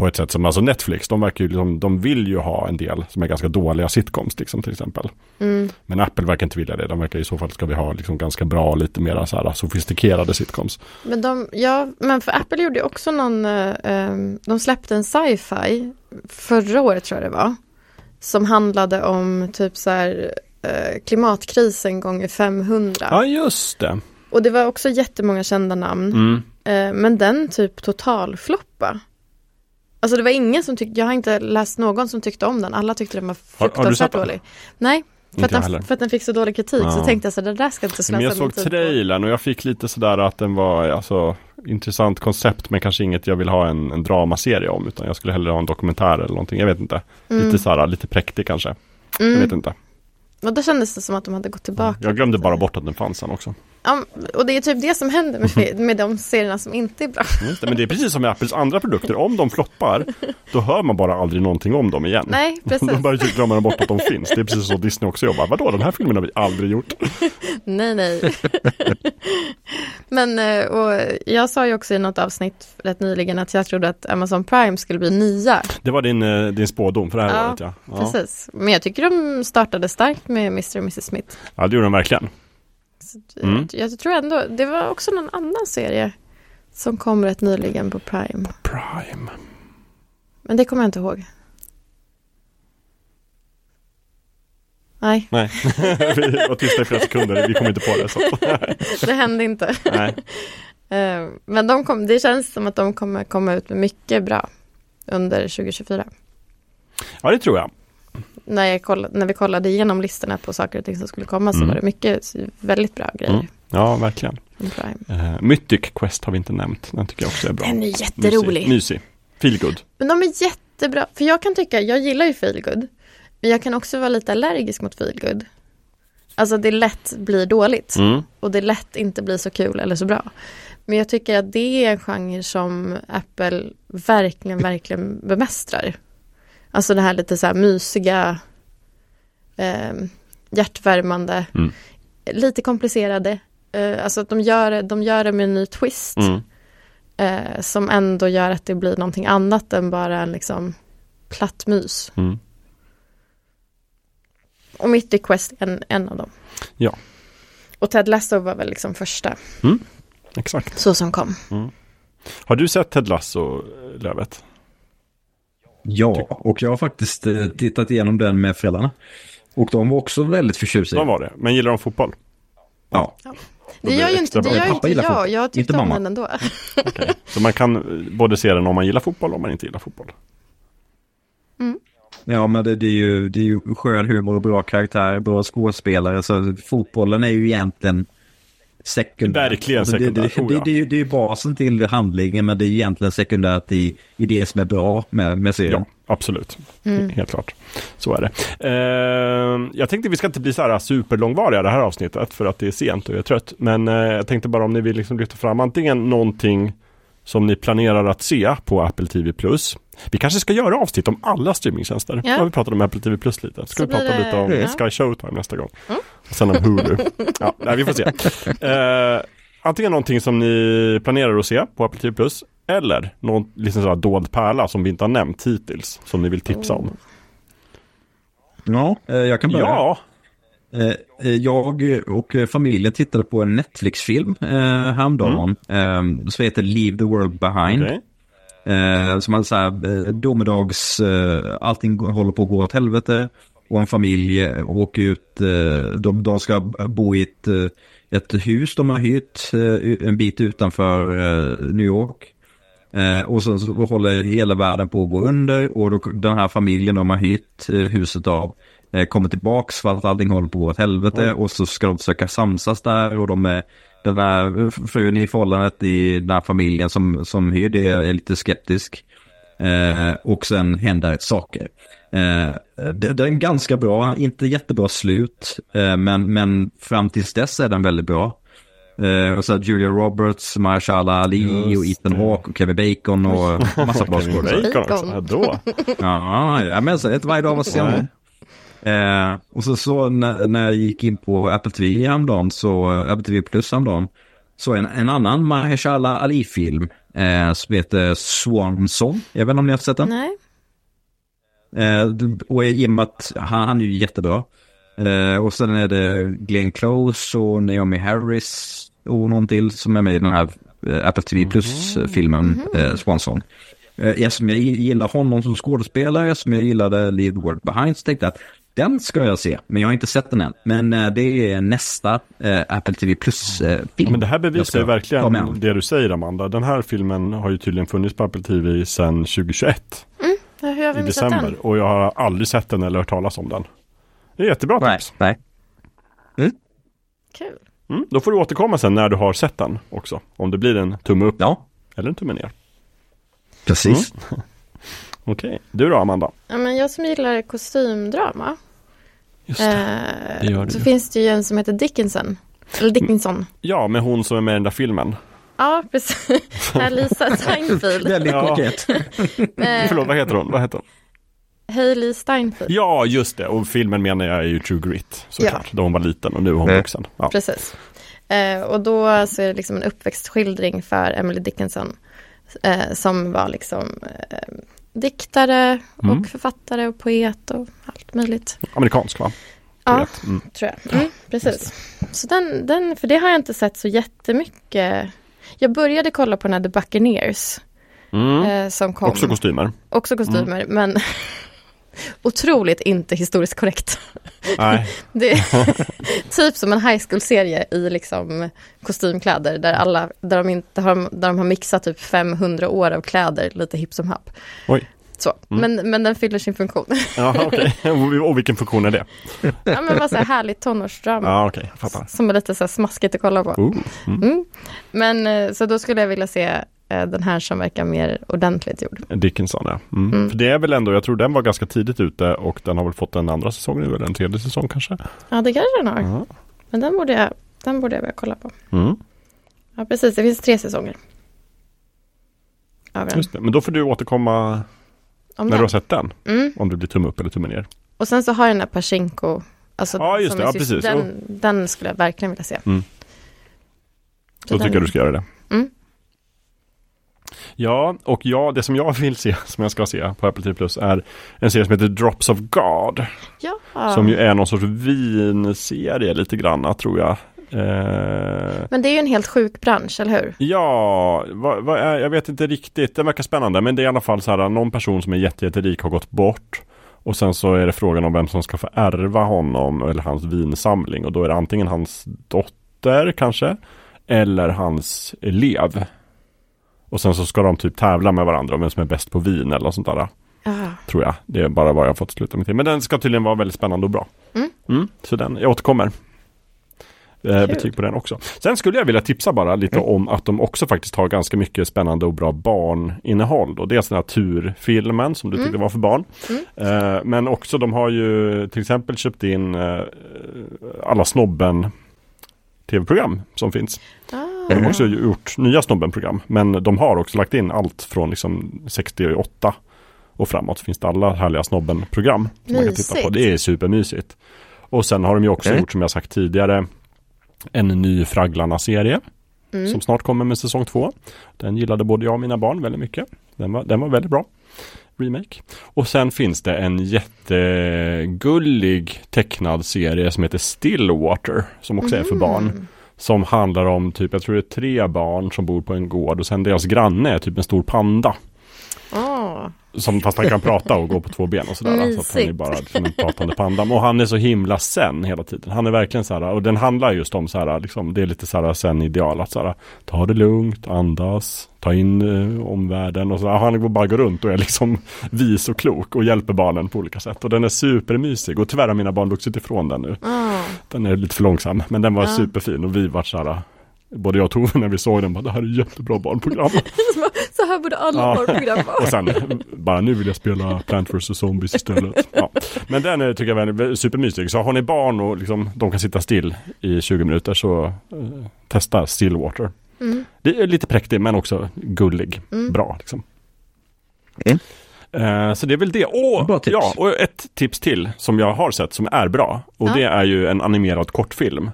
På ett sätt som, alltså Netflix, de verkar ju liksom, de vill ju ha en del som är ganska dåliga sitcoms liksom till exempel. Mm. Men Apple verkar inte vilja det, de verkar i så fall ska vi ha liksom ganska bra, lite mer så här sofistikerade sitcoms. Men de, ja, men för Apple gjorde också någon, eh, em, de släppte en sci-fi förra året tror jag det var. Som handlade om typ så här eh, klimatkrisen gånger 500. Ja, just det. Och det var också jättemånga kända namn. Mm. Eh, men den typ totalfloppa. Alltså det var ingen som tyckte, jag har inte läst någon som tyckte om den. Alla tyckte den var Har- har fruktansvärt sett den? dålig. Nej, för att, den, för att den fick så dålig kritik så Ja. tänkte jag så det där ska inte slösa Men jag såg trailern och jag fick lite sådär att den var alltså intressant koncept men kanske inget jag vill ha en, en dramaserie om utan jag skulle hellre ha en dokumentär eller någonting. Jag vet inte. Lite såhär, lite präktig kanske. Jag vet Mm. inte. Och då kändes det som att de hade gått tillbaka. Jag glömde bara bort att den fanns sen också. Ja, och det är typ det som händer med, med de serierna som inte är bra. Det, men det är precis som med Apples andra produkter. Om de floppar, då hör man bara aldrig någonting om dem igen. Nej, precis. Då bara typ glömmer de bort att de finns. Det är precis så Disney också jobbar. Vadå, den här filmen har vi aldrig gjort. Nej, nej. Men eh, och jag sa ju också i något avsnitt rätt nyligen att jag trodde att Amazon Prime skulle bli nya. Det var din, eh, din spådom för det här Ja, året ja. ja. Precis. Men jag tycker de startade starkt med Mr. och Mrs. Smith. Ja, det gjorde de verkligen. Så, Mm. Jag tror ändå, det var också någon annan serie som kom rätt nyligen på Prime. Prime. Men det kommer jag inte ihåg. Nej, Nej, vi var tysta i flera sekunder. Vi kom inte på det. Så. det hände inte. Nej. Eh, Men de kom, det känns som att de kommer komma ut med mycket bra under 2024. Ja, det tror jag. När, jag kollade, när vi kollade igenom listorna på saker och ting som skulle komma så Mm. var det mycket väldigt bra grejer. Mm. Ja, verkligen. Uh, Mythic Quest har vi inte nämnt. Den tycker jag också är bra. Den är jätterolig. Mysig. Mysig. Feel good. Men de är jättebra. För jag kan tycka, jag gillar ju feelgood. Men jag kan också vara lite allergisk mot feelgood. Alltså det lätt blir dåligt. Mm. Och det lätt inte blir så kul eller så bra. Men jag tycker att det är en genre som Apple verkligen, verkligen bemästrar. Alltså det här lite så här mysiga, eh, hjärtvärmande, Mm. lite komplicerade, eh, alltså att de gör, de gör det med en ny twist. Mm. Eh, som ändå gör att det blir någonting annat än bara en liksom platt mys. Mm. Och Mythic Quest är en, en av dem. Ja. Och Ted Lasso var väl liksom första, Exakt. så som kom. Har du sett Ted Lasso, Lövet? Ja, och jag har faktiskt eh, tittat igenom den med föräldrarna. Och de var också väldigt förtjusta den. var det? Men gillar de fotboll? Ja. Det blir gör det ju inte, det gör inte jag, fotboll, jag tyckte inte om mamma. den ändå. Okej. Så man kan eh, både se den om man gillar fotboll och om man inte gillar fotboll? Ja, men det, det, är ju, det är ju skön humor och bra karaktär, bra skådespelare. Så fotbollen är ju egentligen sekundärt. Verkligen Alltså, det, sekundärt, det, oh det, ja. det, är ju- det är ju basen till handlingen, men det är egentligen sekundärt i, i det som är bra med, med serien. Ja, absolut. Helt klart. Så är det. Eh, jag tänkte vi ska inte bli så här superlångvariga det här avsnittet för att det är sent och jag är trött. Men eh, jag tänkte bara om ni vill liksom lyfta fram antingen någonting som ni planerar att se på Apple TV+. Vi kanske ska göra avsnitt om alla streamingtjänster. Ja. Nu har vi pratat om Apple TV Plus lite. Ska Så vi prata det- lite om ja. Sky Showtime nästa gång. Och sen om Hulu. ja, nej, vi får se. Eh, antingen någonting som ni planerar att se på Apple TV Plus. Eller någon liksom sån här dold pärla som vi inte har nämnt hittills. Som ni vill tipsa om. Ja, eh, jag kan börja. Ja, Jag och eh, familjen tittade på en Netflix-film eh, häromdagen. Eh, som heter Leave the World Behind. Eh, som man säger, eh, domedags, eh, allting håller på att gå åt helvete. Och en familj eh, åker ut, eh, de, de ska bo i ett, eh, ett hus de har hyrt eh, en bit utanför eh, New York. Eh, och sen så håller hela världen på att gå under och då, den här familjen de har hyrt eh, huset av eh, kommer tillbaks för att allting håller på att gå åt helvete och så ska de försöka samsas där och de är den där frun i förhållandet i den här familjen som, som hyr det är lite skeptisk. Eh, och sen händer saker. Eh, det, det är en ganska bra, inte jättebra slut, eh, men, men fram tills dess är den väldigt bra. Eh, och så Julia Roberts, Mahershala Ali och Ethan det. Hawke och Kevin Bacon och massa bra Kevin skådespelare. Bacon också. Bacon. Ja, då. Ja, ja, men så ett varje dag var se Nej. honom. Eh, och så, så när, när jag gick in på Apple TV häromdagen, så eh, Apple TV Plus häromdagen, så en, en annan Mahershala Ali-film eh, som heter Swan Song. Jag vet inte om ni har sett den? Nej, Eh, och i och med att han, han är ju jättebra. Eh, och sen är det Glenn Close och Naomi Harris och någon till som är med i den här eh, Apple TV Plus-filmen eh, Swansong. Eh, eftersom jag gillar honom som skådespelare, som jag gillade Leave the World Behind, så tänkte jag att den ska jag se, men jag har inte sett den än. Men eh, det är nästa eh, Apple TV Plus-film. Men det här bevisar ju verkligen det du säger Amanda. Den här filmen har ju tydligen funnits på Apple TV sedan 2021 Ja, hur har vi i december. den? Och jag har aldrig sett den eller hört talas om den. Det är jättebra Nej, tips. nej. Kul. Mm, då får du återkomma sen när du har sett den också. Om det blir en tumme upp Ja, eller en tumme ner. precis. Okej, du då Amanda? Ja, men jag som gillar kostymdrama. Just Eh, det gör du. så finns det ju en som heter Dickinson. Eller Dickinson. Ja, med hon som är med i den där filmen. Ja, precis. Lisa Steinfeld. Väldigt Ja. kokett. Eh, Förlåt, vad heter hon? Vad heter hon? Hailey Steinfeld. Ja, just det. Och filmen menar jag är ju True Grit. Såklart. Då hon var liten och nu är hon Mm. vuxen. Ja. Precis. Eh, och då så är det liksom en uppväxtskildring för Emily Dickinson. Eh, som var liksom eh, diktare Mm. och författare och poet och allt möjligt. Amerikansk va? Ja. Mm. tror jag. Mm, precis. Så den, den, för det har jag inte sett så jättemycket. Jag började kolla på den här The Buccaneers. Mm. Eh, som kom. Också kostymer. Också kostymer, men otroligt inte historiskt korrekt. Nej, Det är typ som en high school-serie i liksom kostymkläder där, alla, där, de inte har, där de har mixat typ 500 år av kläder lite hipp som happ. Oj. Så. Men, men den fyller sin funktion. ja, okej. Och vilken funktion är det? ja, men bara så här härligt tonårsdrama. Ja, fattar. Som är lite så smaskigt att kolla på. Oh. Mm. Mm. Men eh, så då skulle jag vilja se den här som verkar mer ordentligt gjord. Dickinson ja. Mm. Mm. För det är väl ändå, jag tror den var ganska tidigt ute och den har väl fått en andra säsong nu eller en tredje säsong kanske. Ja, det kanske den har. Ja. Men den borde jag, den borde jag börja kolla på. Mm. Ja, precis. Det finns tre säsonger. Just det. Men då får du återkomma Om när den. du har sett den. Mm. Om det blir tumme upp eller tumme ner. Och sen så har jag den här Pachinko. Alltså Ja, just det. Ja, precis. Den, den skulle jag verkligen vilja se. Mm. Då tycker jag du ska göra det. Ja, och ja, det som jag vill se, som jag ska se på Apple TV Plus är en serie som heter Drops of God. Ja. Som ju är någon sorts vinserie lite grann, tror jag. Eh, Men det är ju en helt sjuk bransch, eller hur? ja, vad, vad är, jag vet inte riktigt. Det verkar spännande, men det är i alla fall så här, någon person som är jätte, jätterik har gått bort. Och sen så är det frågan om vem som ska få ärva honom eller hans vinsamling. Och då är det antingen hans dotter kanske, eller hans elev. Och sen så ska de typ tävla med varandra om vem som är bäst på vin eller något sånt där. Ja. Tror jag. Det är bara vad jag har fått sluta mig till. Men den ska tydligen vara väldigt spännande och bra. Mm. så den, jag återkommer. Eh, betyg på den också. Sen skulle jag vilja tipsa bara lite om att de också faktiskt har ganska mycket spännande och bra barninnehåll. Och dels den här turfilmen som du tyckte var för barn. Eh, men också de har ju till exempel köpt in eh, alla snobben tv-program som finns. Ah. De har också gjort nya Snobben-program. Men de har också lagt in allt från liksom 68 och framåt. Finns det alla härliga Snobben-program. Som man kan titta på. Det är supermysigt. Och sen har de ju också Okej. gjort som jag sagt tidigare en ny Fragglarna-serie. Mm. Som snart kommer med säsong två. Den gillade både jag och mina barn väldigt mycket. Den var, den var väldigt bra. Remake. Och sen finns det en jättegullig tecknad serie som heter Stillwater. Som också är för barn. Som handlar om typ, jag tror det är tre barn som bor på en gård och sen deras granne är typ en stor panda. Oh. Som fast han kan prata och gå på två ben och sådär. Så att han är Mysigt. bara som en pratande panda. Och han är så himla sen hela tiden. Han är verkligen så här, och den handlar just om så här, liksom, det är lite så här sen ideal att så här, ta det lugnt, andas, ta in eh, omvärlden och så. Han går bara går runt och är liksom vis och klok och hjälper barnen på olika sätt. Och den är supermysig och tyvärr har mina barn vuxit ifrån den nu. Ah. Den är lite för långsam, men den var Ja. superfin och vi var så här, både jag och Tove när vi såg den, bara, det här är jättebra barnprogram. Så här borde alla Ja. barnprogram och vara. sen bara nu vill jag spela Plant vs Zombies istället. Ja. Men den är, tycker jag är supermysig. Så har ni barn och liksom, de kan sitta still i 20 minuter så eh, testa Stillwater. Mm. Det är lite präktig men också gullig. Mm. Bra liksom. Mm. Eh, så det är väl det. Tips. ja, och ett tips till som jag har sett som är bra. Och Ja. det är ju en animerad kortfilm.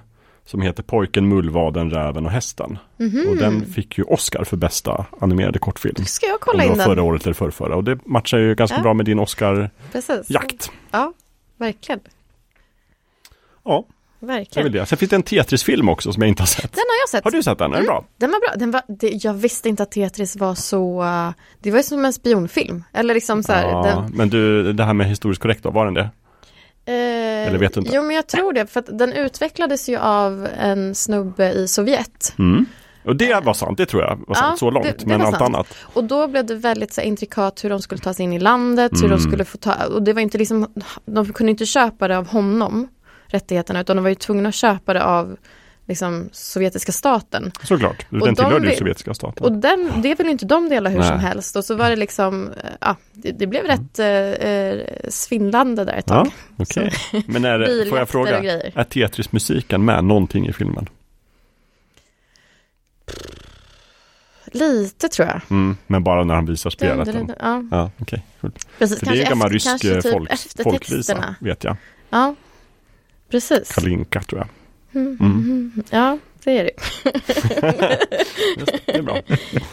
Som heter Pojken, Mullvaden, Räven och Hästen. Mhm. Och den fick ju Oscar för bästa animerade kortfilm. Ska jag kolla det in var förra den? året eller förrförra. Och det matchar ju ganska Ja. bra med din Oscar-jakt. Ja, verkligen. Ja, det är Verkligen. väl det. Sen finns det en Tetris-film också som jag inte har sett. Den har jag sett. Har du sett den? Är den bra? Den var bra. Den var, det, jag visste inte att Tetris var så... det var ju som en spionfilm. Eller liksom så här. Ja, den, men du, det här med historiskt korrekt då, var den det? Eh, eller vet du inte? Jo, men jag tror det. För att den utvecklades ju av en snubbe i Sovjet. Mm. Och det var sant, det tror jag var sant, Ja, så långt. det- det men allt sant. annat. Och då blev det väldigt så här, intrikat hur de skulle ta sig in i landet, hur Mm. de skulle få ta, och det var inte liksom, de kunde inte köpa det av honom, rättigheterna, utan de var ju tvungna att köpa det av liksom sovjetiska staten. Såklart, den de tillhörde ju sovjetiska staten. Och den, det vill ju inte de dela hur Nej. som helst. Och så var det liksom, eh, ja, det, det blev rätt eh, eh, svindlande där ett tag. Ja, okej. Men är, det- får jag fråga, är Tetris-musiken med någonting i filmen? Lite tror jag. Mm, men bara när han visar spelet? Dun, dun, dun, Ja, Ja, cool. precis. För det är en gammal rysk eh, typ folk, folkvisa, eftertexterna. vet jag. Ja, precis. Kalinka tror jag. Mm. Mm. Ja, det är det. Det är bra.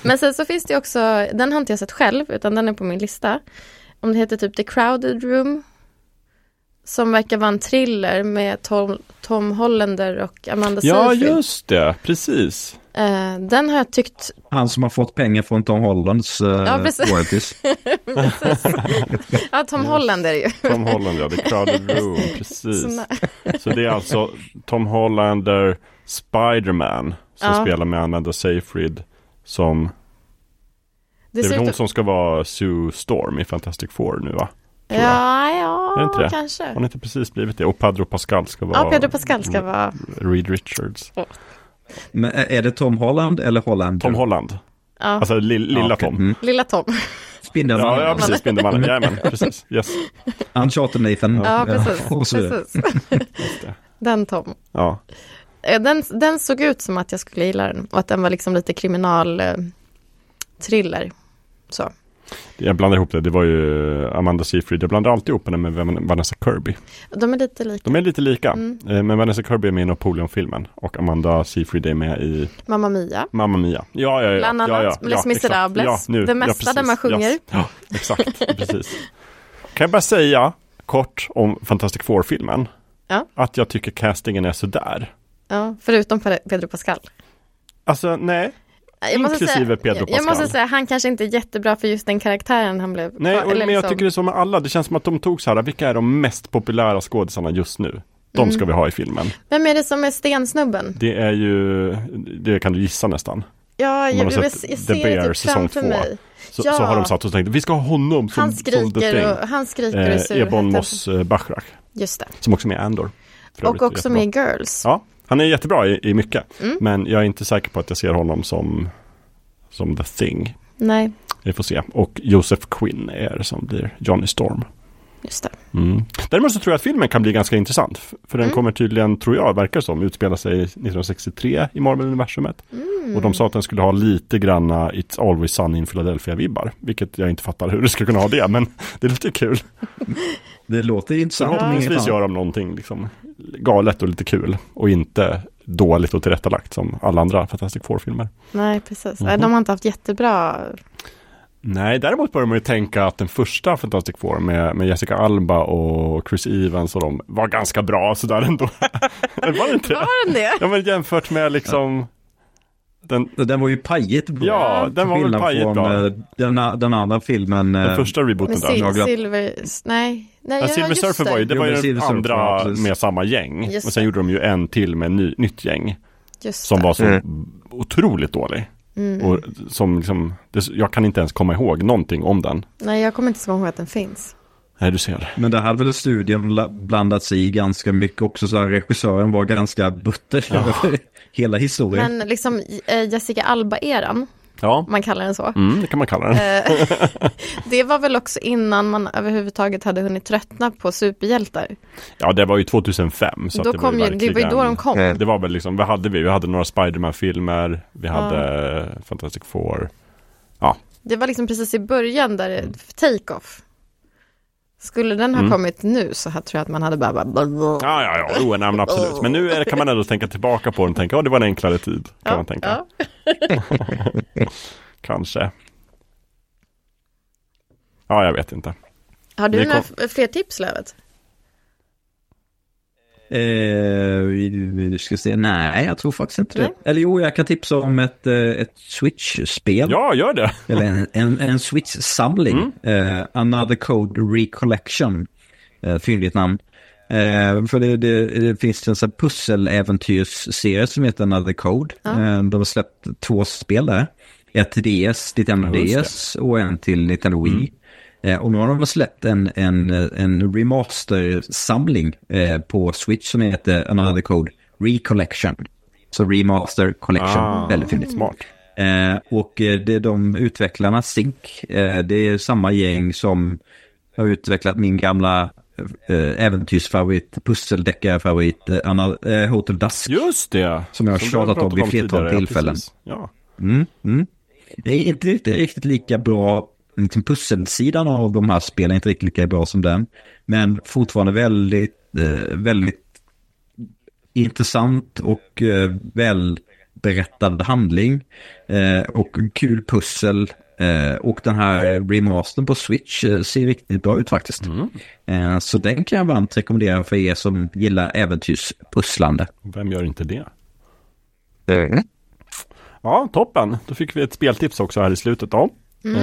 Men sen så finns det också, den har inte jag sett själv, utan den är på min lista. Om det heter typ The Crowded Room. Som verkar vara en thriller med Tom, Tom Hollander och Amanda Ja, Seyfried. just det. Precis. Eh, den har jag tyckt, Han som har fått pengar från Tom Hollands uh, Ja, precis. royalties. ja Tom Holland är det ju. Tom Holland, ja. The Crowded Room. Precis. Såna- Så det är alltså Tom Hollander, Spiderman, som Ja. spelar med Amanda Seyfried. Som, det, Det är väl hon ut som ska vara Sue Storm i Fantastic Four nu va? Ja, ja, Är det inte det? kanske. Hon har inte precis blivit det. Och Pedro Pascal ska vara Ja, Pedro Pascal ska vara... Reed Richards. Men är det Tom Holland eller Holland? Tom Holland. Ja, Alltså li- lilla Ja, okej. Tom. Mm. lilla Tom. Spindelmannen. Ja, ja, precis. Spindelmannen. Jajamän, precis. Yes. Uncharted Nathan. Ja, precis. precis. Den Tom. Ja. Eh, Den, den såg ut som att jag skulle gilla den och att den var liksom lite kriminal eh, thriller. Så. Jag blandar ihop det. Det var ju Amanda Seyfried. Jag blandar alltid ihop henne med Vanessa Kirby. De är lite lika. De är lite lika. Mm. Eh, men Vanessa Kirby är med i Napoleon-filmen. Och Amanda Seyfried är med i Mamma Mia. Mamma Mia. Ja, ja, ja. Bland annat. Ja, ja, Les Misérables. Ja, nu, det mesta ja, där man sjunger. Yes. Ja, exakt. precis. Kan jag bara säga kort om Fantastic Four-filmen. Ja. Att jag tycker castingen är sådär. Ja, förutom Pedro Pascal. Alltså nej, jag Inklusive säga, Pedro Pascal. Jag måste säga, han kanske inte är jättebra för just den karaktären han blev. Nej, och, men liksom... jag tycker det är så med alla. Det känns som att de tog så här, vilka är de mest populära skådisarna just nu? De mm. ska vi ha i filmen. Vem är det som är stensnubben? Det är ju, det kan du gissa nästan. Ja, jag, jag, jag, ser det typ framför mig. Så, ja. så, har de satt och tänkt, vi ska ha honom som, han skriker som. Och, han skriker eh, och Ebon Moss eh, Bachrach. Just det. Som också är med i Andor. Och också med i Girls. Ja, han är jättebra i, i mycket. Mm. Men jag är inte säker på att jag ser honom som som The Thing. Nej. Vi får se. Och Joseph Quinn är det som blir Johnny Storm. Just det. Mm. Däremot så tror jag att filmen kan bli ganska intressant. För den mm. kommer tydligen, tror jag, verkar som, utspela sig 1963 i Marvel-universumet. Mm. Och de sa att den skulle ha lite granna It's Always Sunny in Philadelphia-vibbar. Vilket jag inte fattar hur det skulle kunna ha det, men det låter kul. Det låter intressant. Förhoppningsvis gör de någonting liksom, galet och lite kul. Och inte dåligt och tillrättalagt som alla andra Fantastic Four-filmer. Nej, precis. Mm -hmm. De har inte haft jättebra Nej, däremot börjar man ju tänka att den första Fantastic Four med, med Jessica Alba och Chris Evans och de var ganska bra sådär ändå. var det inte Var den det? Ja, men jämfört med liksom den, den var ju pajigt bra. Ja, den var väl pajigt bra. Eh, den, den andra filmen. Den eh, första rebooten där. Silver, nej. nej ja, Silver Surfer var ju, det var ju den andra Surfer, med samma gäng. Just och sen det. gjorde de ju en till med ny, nytt gäng. Just som det. var så mm. otroligt dålig. Mm. Och som liksom, det, jag kan inte ens komma ihåg någonting om den. Nej, jag kommer inte ihåg att den finns. Nej, du ser. Men det hade väl studien blandat sig i ganska mycket också. Så här, regissören var ganska butter ja. över hela historien. Men liksom eh, Jessica Alba-eran. Ja. Man kallar den så. Mm, det kan man kalla den. Eh, det var väl också innan man överhuvudtaget hade hunnit tröttna på superhjältar. Ja, det var ju 2005. Så då det, kom var ju, det var ju då de kom. Det var väl liksom, vad hade vi? Vi hade några Spiderman-filmer. Vi hade ja. Fantastic Four. Ja. Det var liksom precis i början där det, take-off. Skulle den ha mm. kommit nu så här tror jag att man hade bara... bara ja, ja, ja, oh, nej, men absolut. Men nu är, kan man ändå tänka tillbaka på den och tänka, ja, det var en enklare tid. Kan ja, man tänka. Ja. Kanske. Ja, jag vet inte. Har du några fler tips, Lövet? Eh, vi ska se, nej jag tror faktiskt inte nej. det. Eller jo, jag kan tipsa om ett, eh, ett Switch-spel. Ja, gör det. Eller en, en, en Switch-samling. Mm. Eh, Another Code Recollection. Eh, fyndigt namn. Eh, för det, det, det, finns en sån pusseläventyrsserie som heter Another Code. Ja. Eh, de har släppt två spel där. Ett till DS, Nintendo DS och en till Nintendo Wii. Mm. Eh, och nu har de släppt en, en, en remaster-samling eh, på Switch som heter Another Code Recollection. Så remaster collection, ah, väldigt fint. Smart. Eh, och eh, det är de utvecklarna, Sync, eh, det är samma gäng som har utvecklat min gamla äventyrsfavorit, pusseldeckarfavorit, eh, Hotel Dusk. Just det! Som jag har tjatat om vid flertal tillfällen. Ja. Mm, mm. Det är inte riktigt, riktigt lika bra liksom pusselsidan av de här spelen är inte riktigt lika bra som den. Men fortfarande väldigt, eh, väldigt intressant och eh, välberättad handling. Eh, och kul pussel. Eh, och den här remastern på Switch eh, ser riktigt bra ut faktiskt. Mm. Eh, så den kan jag varmt rekommendera för er som gillar äventyrspusslande. Vem gör inte det? Mm. Ja, toppen. Då fick vi ett speltips också här i slutet då. Mm.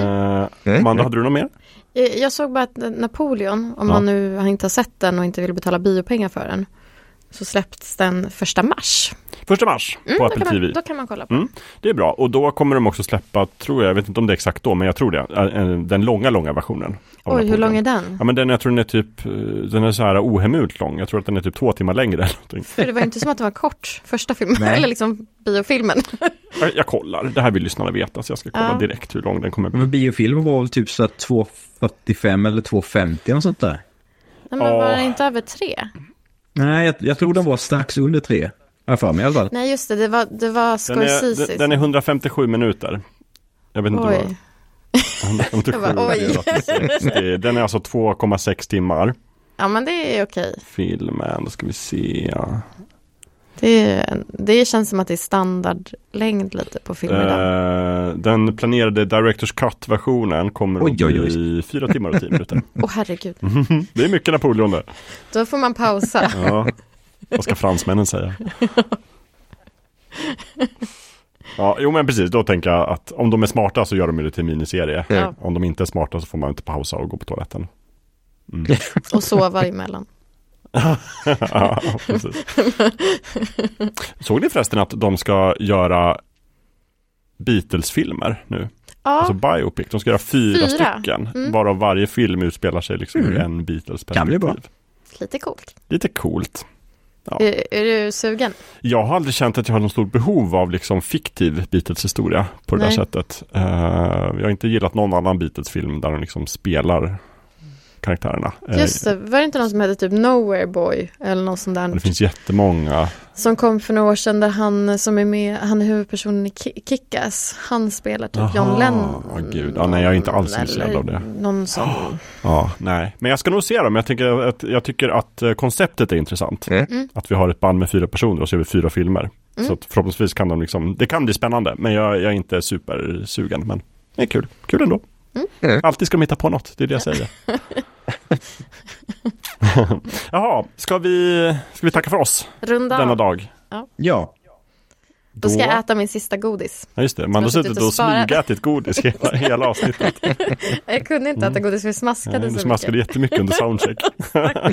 Eh, Amanda, hade du något mer? Jag såg bara att Napoleon, om ja. man nu inte har sett den och inte vill betala biopengar för den, så släppts den första mars. Första mars på mm, Apple TV. då kan man kolla på. Mm, det är bra och då kommer de också släppa, tror jag, jag vet inte om det är exakt då, men jag tror det, eh, den långa, långa versionen. Oj, hur lång är den? Ja, men den, jag tror den är typ, den är så här ohemult lång. Jag tror att den är typ två timmar längre. För det var inte som att det var kort, första filmen, eller liksom biofilmen. jag, jag kollar, det här vill lyssnarna veta, så jag ska kolla ja. direkt hur lång den kommer bli. Men biofilmen var väl typ så 2.45 eller 2.50 och sånt där? Nej, men var den inte över tre? Nej, jag, jag tror den var strax under tre. Jag för mig i alla fall. Nej, just det. Det var, det var Scorsese. Den är, den, den är 157 minuter. Jag vet inte Oj. vad. 57 Jag bara, oj. delat med 60. Den är alltså 2,6 timmar. Ja men det är okej. Filmen, då ska vi se. Det, det känns som att det är standardlängd lite på filmer. Eh, den planerade Directors Cut-versionen kommer Oj, att oj, oj. bli 4 timmar och 10 minuter. Åh herregud, Det är mycket Napoleon det. då får man pausa. Ja. Vad ska fransmännen säga? Ja, jo men precis, då tänker jag att om de är smarta så gör de det till miniserie. Ja. Om de inte är smarta så får man inte pausa och gå på toaletten. Mm. Och sova emellan. ja, precis. Såg ni förresten att de ska göra Beatles-filmer nu? Ja, Alltså biopic. De ska göra fyra, Fyra? stycken. Mm. Varav varje film utspelar sig liksom ur Mm. en Beatles Kan bli bra. perspektiv. lite coolt. Lite coolt. Ja. Är, är du sugen? Jag har aldrig känt att jag har något stort behov av liksom fiktiv Beatles-historia på det Nej. där sättet. Eh, jag har inte gillat någon annan Beatles-film där de liksom spelar karaktärerna. Eh, Just det, var det inte någon som hette typ Nowhere Boy eller något sånt Det där finns jättemånga. som kom för några år sedan där han som är med, han är huvudpersonen i Ki- Kick-Ass, han spelar typ John Aha, Lennon. åh, gud. Ja, nej, jag är inte alls intresserad av det. Någon som, Ja, nej. Men jag ska nog se dem. Jag, tänker att, jag tycker att eh, konceptet är intressant. Mm. Att vi har ett band med fyra personer och så gör vi fyra filmer. Mm. Så att förhoppningsvis kan de liksom, det kan bli spännande. Men jag, jag är inte supersugen. Men det är kul. Kul ändå. Mm. Alltid ska de hitta på något, det är det jag säger. Jaha, ska vi, ska vi tacka för oss runda denna dag? Ja, Då ska jag äta min sista godis. Ja, just det. Man har suttit och och smygätit godis hela, hela avsnittet. Jag kunde inte äta godis för jag smaskade Mm. Nej, Du så smaskade mycket. jättemycket under soundcheck.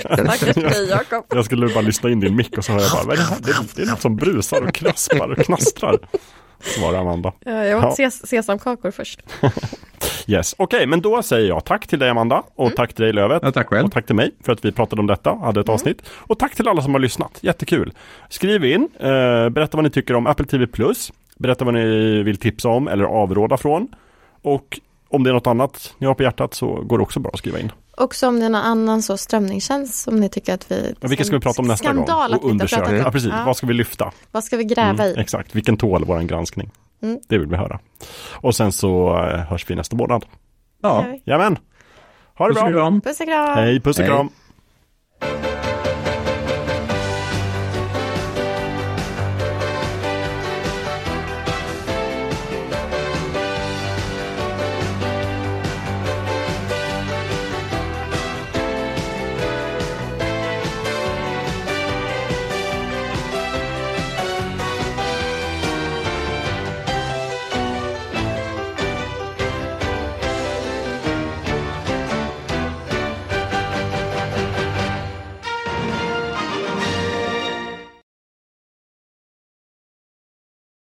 Stackars dig Jakob. Jag skulle bara lyssna in din mick och så hör jag bara, det här? Det, det är något som brusar och knaspar och knastrar. Svarar Amanda. Ja, Jag åt ses- sesamkakor först. Yes, okej, men då säger jag tack till dig Amanda och Mm. tack till dig Lövet. ja tack själv. Och tack till mig för att vi pratade om detta, hade ett avsnitt. Och tack till alla som har lyssnat, jättekul. Skriv in, eh, berätta vad ni tycker om Apple TV+. Berätta vad ni vill tipsa om eller avråda från. Och om det är något annat ni har på hjärtat så går det också bra att skriva in. Också om det är någon annan så strömningstjänst som ni tycker att vi... Men vilka ska vi prata om nästa gång? Och undersöka. Ja, precis. Ja. Vad ska vi lyfta? Vad ska vi gräva Mm, i? exakt, vilken tål våran granskning? Mm. Det vill vi höra. Och sen så eh, hörs vi nästa månad. Ja. Jajamän! Ha det puss och bra! Puss och kram! Hej, puss och Hej. kram!